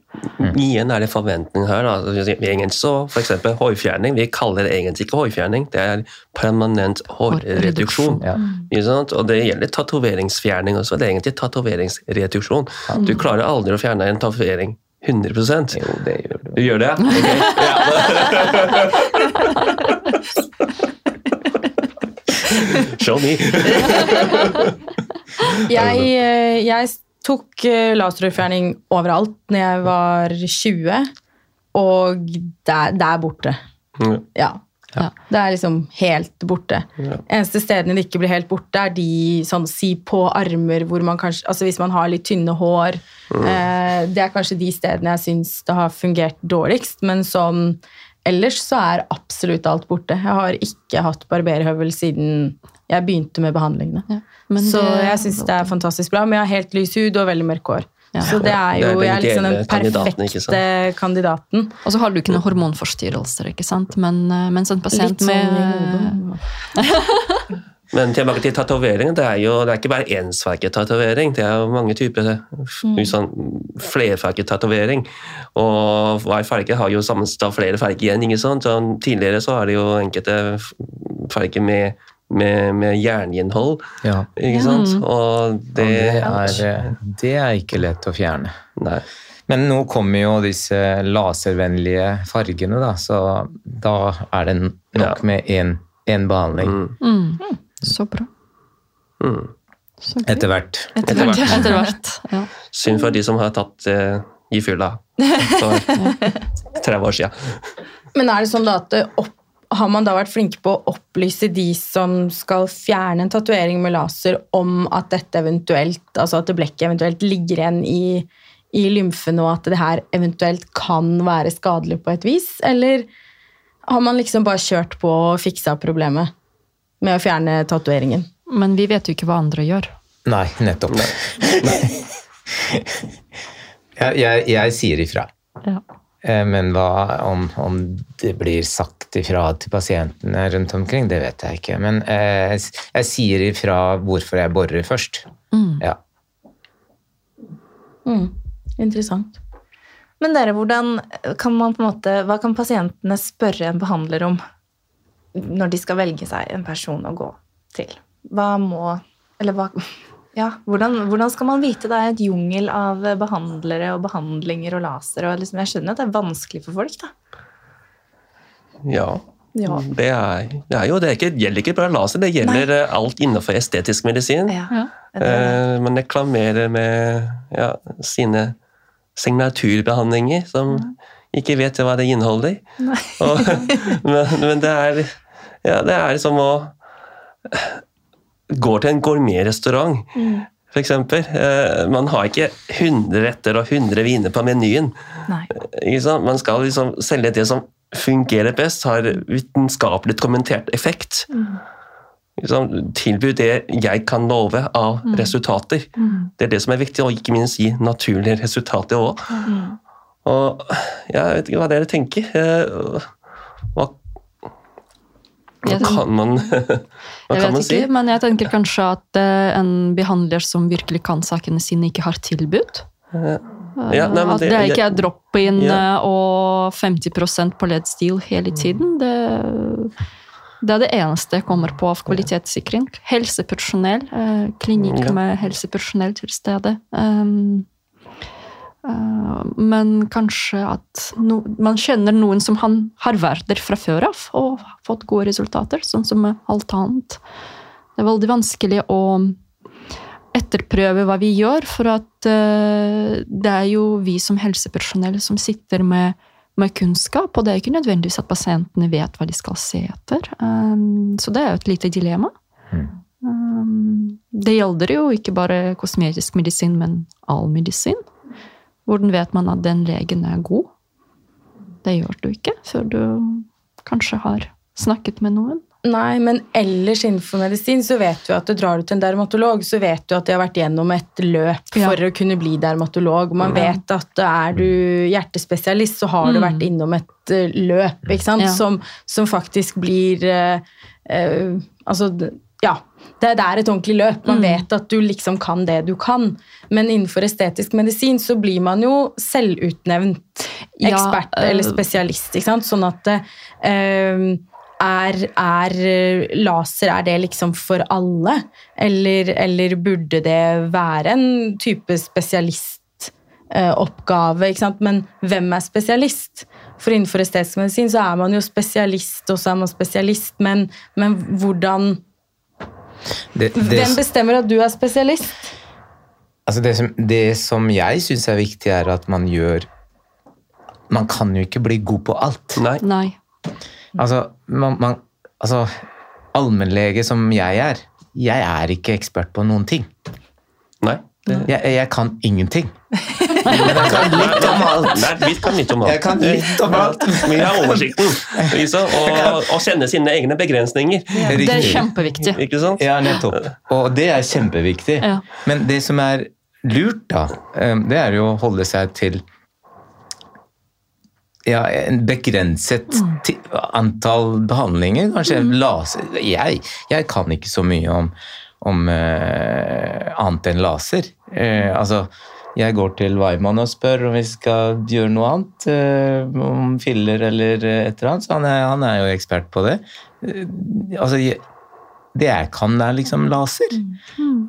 B: Igjen er det forventning her. Da. Egentlig så for eksempel hårfjerning, vi kaller det egentlig ikke hårfjerning, det er permanent hårreduksjon.
D: Ja.
B: Ikke? Og det gjelder tatoveringsfjerning også. Det er egentlig tatoveringsreduksjon. Du klarer aldri å fjerne en tatovering 100
D: Jo, det gjør du.
B: Du gjør det? Okay. Ja. Show me.
E: Jeg, eh, jeg tok eh, laserfjerning overalt når jeg var 20, og der, der er borte.
B: Mm.
E: Ja.
C: Ja.
E: Det er liksom helt borte.
B: Ja.
E: Eneste stedene det ikke blir helt borte, er de sånn si på armer hvor man kanskje Altså hvis man har litt tynne hår. Eh, det er kanskje de stedene jeg syns det har fungert dårligst, men sånn Ellers så er absolutt alt borte. Jeg har ikke hatt barberhøvel siden jeg begynte med behandlingene.
C: Ja. Men
E: så
C: det-
E: jeg syns det er fantastisk bra. Men jeg har helt lys hud og veldig mørk hår.
C: Ja.
E: Så det er
B: Det er
E: jo jeg er liksom den perfekte kandidaten.
C: Og så har du ikke noen hormonforstyrrelser, ikke sant? Men, eh, mens en pasient
E: sånn
C: med.
B: Men tilbake til tatovering. Det er jo det er ikke bare ensfarget tatovering. Det er jo mange typer
E: Mm.
B: sånn flerfarget tatovering. Og hver farge har jo sammenstått flere farger igjen. ikke sant? Så tidligere så har det jo enkelte farger med, med, med jerninnhold.
D: Ja.
B: ikke sant? Og
D: det,
B: det,
D: det er, eh, det er ikke lett å fjerne.
B: Nei.
D: Men nå kommer jo disse laservennlige fargene, da, så da er det nok
B: Ja.
D: med én behandling.
B: Mm.
C: mm. Så bra.
B: Mm.
C: Så.
D: Etter hvert.
B: Etter hvert.
C: Etter hvert. Ja.
B: Synd for de som har tatt uh, i fylla for 30 år siden.
E: Men er det sånn da at opp, har man da vært flinke på å opplyse de som skal fjerne en tatovering med laser, om at dette eventuelt, altså at blekket eventuelt ligger igjen i, i lymfen, og at det her eventuelt kan være skadelig på et vis? Eller har man liksom bare kjørt på og fiksa problemet med å fjerne tatoveringen?
C: Men vi vet jo ikke hva andre gjør.
D: Nei, nettopp. jeg, jeg, jeg sier ifra.
C: Ja.
D: Eh, Men hva om, om det blir sagt ifra til pasientene rundt omkring, det vet jeg ikke. Men eh, jeg, jeg sier ifra hvorfor jeg borer først.
C: Mm.
D: Ja.
E: Mm, interessant.
A: Men dere, hvordan kan man på en måte, hva kan pasientene spørre en behandler om når de skal velge seg en person å gå til? Hva må Eller hva Ja, hvordan, hvordan skal man vite? Det er et jungel av behandlere og behandlinger og laser. og liksom, Jeg skjønner at det er vanskelig for folk, da.
B: Ja.
A: Ja.
B: Det, er, det er jo det er ikke, gjelder ikke bare laser, det gjelder Nei. alt innenfor estetisk medisin.
A: Ja.
C: Ja.
B: Eh, man reklamerer med ja, sine signaturbehandlinger som ikke vet hva det inneholder. Og, men, men det er ja, det er som å gå til en gourmetrestaurant, for eksempel. Eh, man har ikke 100 retter og 100 viner på menyen. Ikke sant? Man skal liksom selge det som fungerer best, har vitenskapelig kommentert effekt. Mm. Liksom, Tilby det jeg kan love av resultater. Det er det som er viktig, og ikke minst gi naturlige resultater òg. Og jeg vet ikke hva dere tenker. Eh, Hva, hva kan man, hva kan man si?
C: ikke, men jeg tenker kanskje at eh, en behandler som virkelig kan sakene sine, ikke har tilbud.
B: Ja, nei, men
C: at
B: det-
C: det ikke er
B: jeg-
C: drop-in
B: Ja.
C: eh, og 50% på LED-stil hele tiden. Det, det er det eneste jeg kommer på av kvalitetssikring. Helsepersonell. eh, Klinikk med helsepersonell til stede. Um, eh, men kanskje at no, man kjenner noen som han har vært der fra før av og fått gode resultater, sånn som med alt annet. Det er veldig vanskelig å etterprøve hva vi gjør, for at uh, det er jo vi som helsepersonell som sitter med, med kunnskap, og det er ikke nødvendigvis at pasientene vet hva de skal se etter. Um, så det er jo et lite dilemma.
D: Mm.
C: Um, det gjelder jo ikke bare kosmetisk medisin, men all medisin. Hvordan vet man at den legen er god? Det gjør du ikke før du kanskje har snakket med noen.
E: Nei, men ellers innenfor medisin så vet du at du drar du til en dermatolog, så vet du at de har vært gjennom et løp
C: Ja.
E: for å kunne bli dermatolog. Man vet at er du hjertespesialist, så har du
C: Mm.
E: vært innom et eh, løp ikke sant?
C: Ja.
E: Som, som faktisk blir eh, eh, Altså, ja. Det, det er et ordentlig løp. Man
C: Mm.
E: vet at du liksom kan det du kan. Men innenfor estetisk medisin så blir man jo selvutnevnt
C: Ja,
E: ekspert
C: eh,
E: eller spesialist. Ikke sant? Sånn at øh, er, er eh, laser er det liksom for alle? Eller, eller burde det være en type spesialistoppgave? Eh. Men hvem er spesialist? For innenfor estetisk medisin så er man jo spesialist, og så er man spesialist, men, men hvordan
D: Det, det,
E: Hvem bestemmer at du er spesialist?
D: altså det, som, det som jeg syns er viktig, er at man gjør Man kan jo ikke bli god på alt.
B: Nei.
C: Nei.
D: Altså, man, man, altså allmennlege som jeg er, jeg er ikke ekspert på noen ting.
B: Nei.
D: Jeg, jeg kan ingenting. Jeg kan litt om alt.
B: Vi kan litt om alt.
D: Jeg kan litt om alt.
B: Vi har oversikten, Lisa, og, og kjenne sine egne begrensninger.
C: Det er kjempeviktig.
B: Ikke sant?
D: Ja, nettopp. Og det er kjempeviktig.
C: Ja.
D: Men det som er lurt, da, eh, det er jo å holde seg til ja, en begrenset antall behandlinger. Kanskje laser jeg, jeg kan ikke så mye om, om uh, annet enn laser. Uh, altså, jeg går til Weimann og spør om vi skal gjøre noe annet, eh, om filler eller et eller annet, så han er, han er jo ekspert på det. Eh, altså, jeg, det jeg kan, er liksom laser.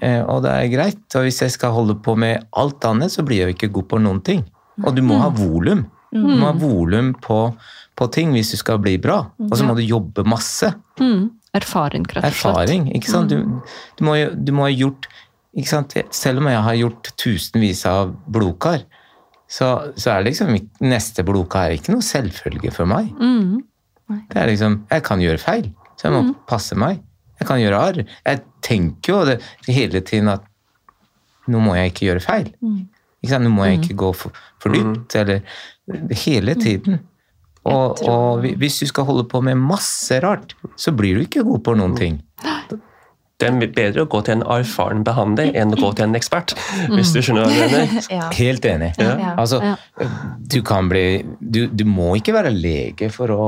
D: Eh, og det er greit. Og hvis jeg skal holde på med alt annet, så blir jeg jo ikke god på noen ting. Og du må ha volum. Du må ha volum på, på ting hvis du skal bli bra. Og så må du jobbe masse.
C: Mm. Erfaring, rett og slett.
D: Erfaring. ikke sant? Du, du, må, du må ha gjort? Selv om jeg har gjort tusenvis av blodkar, så, så er liksom neste blodkar ikke noe selvfølge for meg.
C: Mm.
D: Det er liksom, Jeg kan gjøre feil, så jeg må passe meg. Jeg kan gjøre arr. Jeg tenker jo det hele tiden at nå må jeg ikke gjøre feil. Ikke sant? Nå må jeg ikke gå for, for dypt. Eller hele tiden. Og, og hvis du skal holde på med masse rart, så blir du ikke god på noen ting.
B: Det er bedre å gå til en erfaren behandler enn å gå til en ekspert, hvis du skjønner hva jeg mener.
A: Ja.
D: Helt enig.
A: Ja.
D: Altså,
C: Ja.
D: du kan bli du, du må ikke være lege for å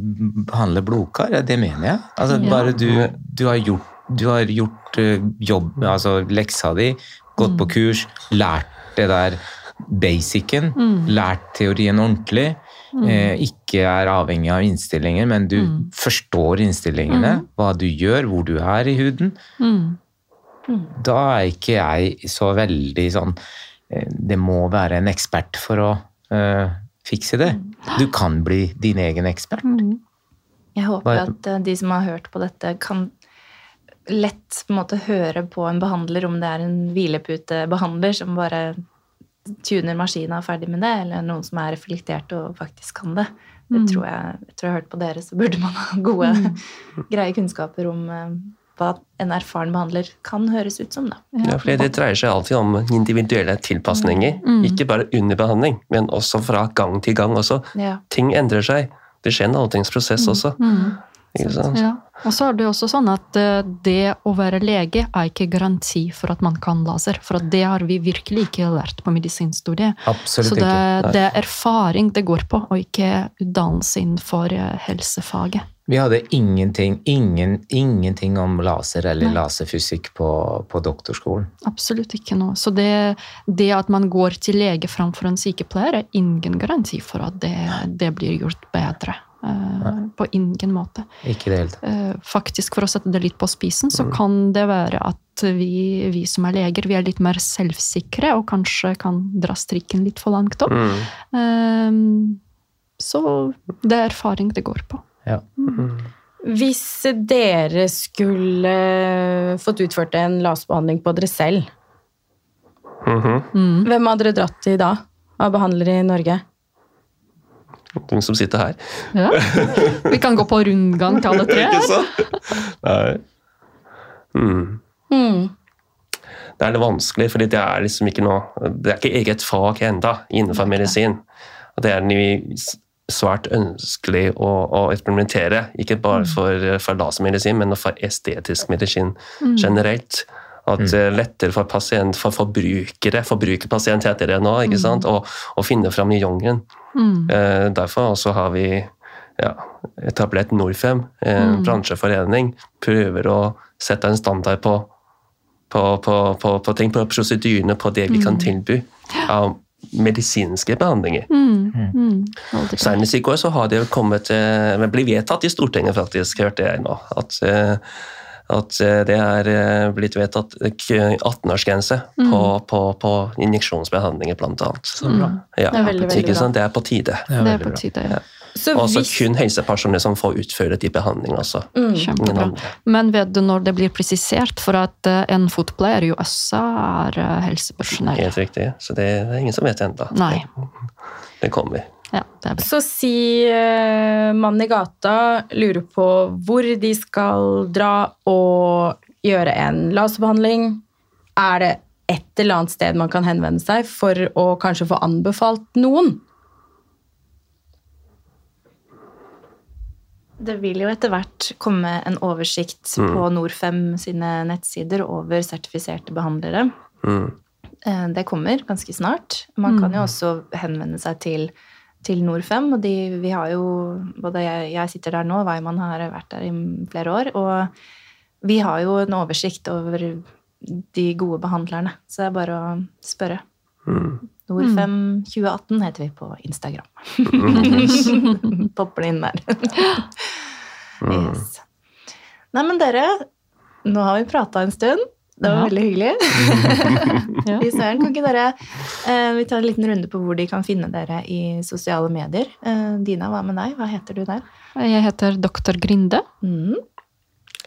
D: behandle blodkar, det mener jeg. Altså,
C: Ja.
D: Bare du, du har gjort, du har gjort eh, jobb, altså leksa di, gått på kurs, lært det der basicen, lært teorien ordentlig, eh, ikke er avhengig av innstillinger, men du forstår innstillingene, hva du gjør, hvor du er i huden.
C: Mm.
D: Da er ikke jeg så veldig sånn eh, Det må være en ekspert for å eh, fikse det. Du kan bli din egen ekspert.
A: Jeg håper at de som har hørt på dette, kan lett på en måte høre på en behandler om det er en hvileputebehandler som bare tuner maskina og er ferdig med det, eller noen som er reflektert og faktisk kan det. Det tror jeg, jeg tror jeg har hørt på dere, så burde man ha gode, greie kunnskaper om eh, hva en erfaren behandler kan høres ut som. da.
B: Ja, for Det dreier seg alltid om individuelle tilpasninger. Ikke bare under behandling, men også fra gang til gang. også.
A: Ja.
B: Ting endrer seg. Det skjer en aldringsprosess også. Ikke sant?
C: Ja. Og så er det også sånn at eh, det å være lege er ikke garanti for at man kan laser. For det har vi virkelig ikke lært på medisinstudiet.
D: Absolutt
C: Så det,
D: ikke.
C: det er erfaring det går på, og ikke utdannelse innenfor eh, helsefaget.
D: Vi hadde ingenting, ingen, ingenting om laser eller
C: Nei.
D: laserfysikk på, på doktorskolen.
C: Absolutt ikke noe. Så det, det at man går til lege framfor en sykepleier, er ingen garanti for at det, det blir gjort bedre. Eh, på ingen måte.
D: Ikke det helt.
C: Eh, faktisk, for å sette det litt på spisen,
B: Mm.
C: så kan det være at vi, vi som er leger, vi er litt mer selvsikre og kanskje kan dra strikken litt for langt opp.
B: Mm.
C: Eh, så det er erfaring det går på.
D: Ja.
E: Hvis dere skulle fått utført en lasbehandling på dere selv,
C: mm -hmm.
E: hvem hadde dere dratt til da? Av behandlere i Norge?
B: Du som sitter her.
C: Ja. Vi kan gå på rundgang til alle tre.
B: Ikke sant? Nei. Mm.
E: Mm.
B: Det er litt vanskelig, for det er liksom ikke noe Det er ikke eget fag enda innenfor medisin. Det er svært ønskelig å, å eksperimentere, ikke bare for, for lasermedisin, men for estetisk medisin generelt. At det er lettere for pasient, for forbrukere, forbrukerpasient heter det nå, ikke sant? Å, finne fram i jungelen.
C: Mm.
B: Eh, derfor også har vi ja, etablert Norfem, en bransjeforening. Prøver å sette en standard på, på, på, på, på ting, på prosedyrene, på det vi kan tilby av medisinske behandlinger.
C: Mm. Mm.
B: Senest i går så har det kommet men blir vedtatt i Stortinget, faktisk, hørte jeg nå. At, eh, at eh, det er eh, blitt vedtatt eh, 18-årsgrense på, på, på injeksjonsbehandlinger, blant annet.
D: Så.
B: Ja,
E: Det er veldig, veldig bra.
B: Det er på tide.
D: Det er
C: Det er på tide. Ja.
E: Så
B: Også
E: hvis
B: kun helsepersoner som får utføre de behandlingene. også.
E: mm.
C: Kjempebra. Men vet du når det blir presisert for at eh, en fotpleier jo også er helsepersonell?
B: Helt riktig. Så det, det er ingen som vet ennå. Det kommer.
C: Ja, det er bra.
E: Så si uh, mannen i gata lurer på hvor de skal dra og gjøre en laserbehandling. Er det et eller annet sted man kan henvende seg for å kanskje få anbefalt noen?
A: Det vil jo etter hvert komme en oversikt på Norfem sine nettsider over sertifiserte behandlere.
B: Mm.
A: Eh, Det kommer ganske snart. Man kan jo også henvende seg til, til Norfem. Og de, vi har jo, både jeg, jeg sitter der nå, Weimann har vært der i flere år. Og vi har jo en oversikt over de gode behandlerne. Så det er bare å spørre.
B: Mm.
A: Norfem 2018 heter vi på Instagram. Popper det inn der. yes. Nei, men dere, nå har vi prata en stund. Det var
C: Ja.
A: veldig hyggelig.
C: Ja.
A: Fy søren, kan ikke dere uh, Vi tar en liten runde på hvor de kan finne dere i sosiale medier. Uh, Dina, hva med deg? Hva heter du der?
C: Jeg heter doktor Grinde.
A: Mm.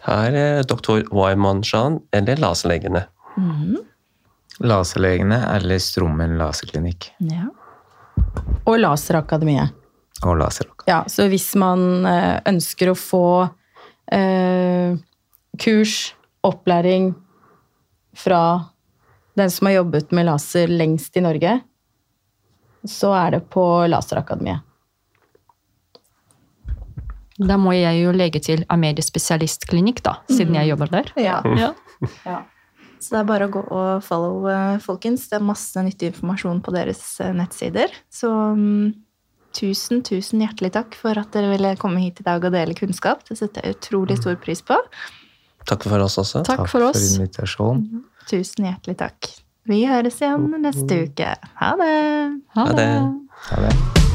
B: Her er doktor Wayman-Shan, eller laserlegene.
A: Mm.
D: Laserlegene eller Strommen laserklinikk
A: Ja.
E: Og Laserakademiet.
D: og Laserakademiet.
E: Ja, så hvis man eh, ønsker å få uh, kurs, opplæring fra den som har jobbet med laser lengst i Norge, så er det på Laserakademiet.
C: Da må jeg jo legge til Amedi spesialistklinikk, da, siden jeg jobber der.
A: Ja.
C: Ja.
A: Ja. Så det er bare å gå og follow, eh, folkens. Det er masse nyttig informasjon på deres eh, nettsider. Så um, tusen, tusen hjertelig takk for at dere ville komme hit i dag og dele kunnskap. Det setter jeg utrolig stor pris på.
B: Takk for oss også.
C: Takk for oss.
D: invitasjonen.
A: Tusen hjertelig takk. Vi høres igjen neste uke. Ha det!
C: Ha det.
D: Ha det.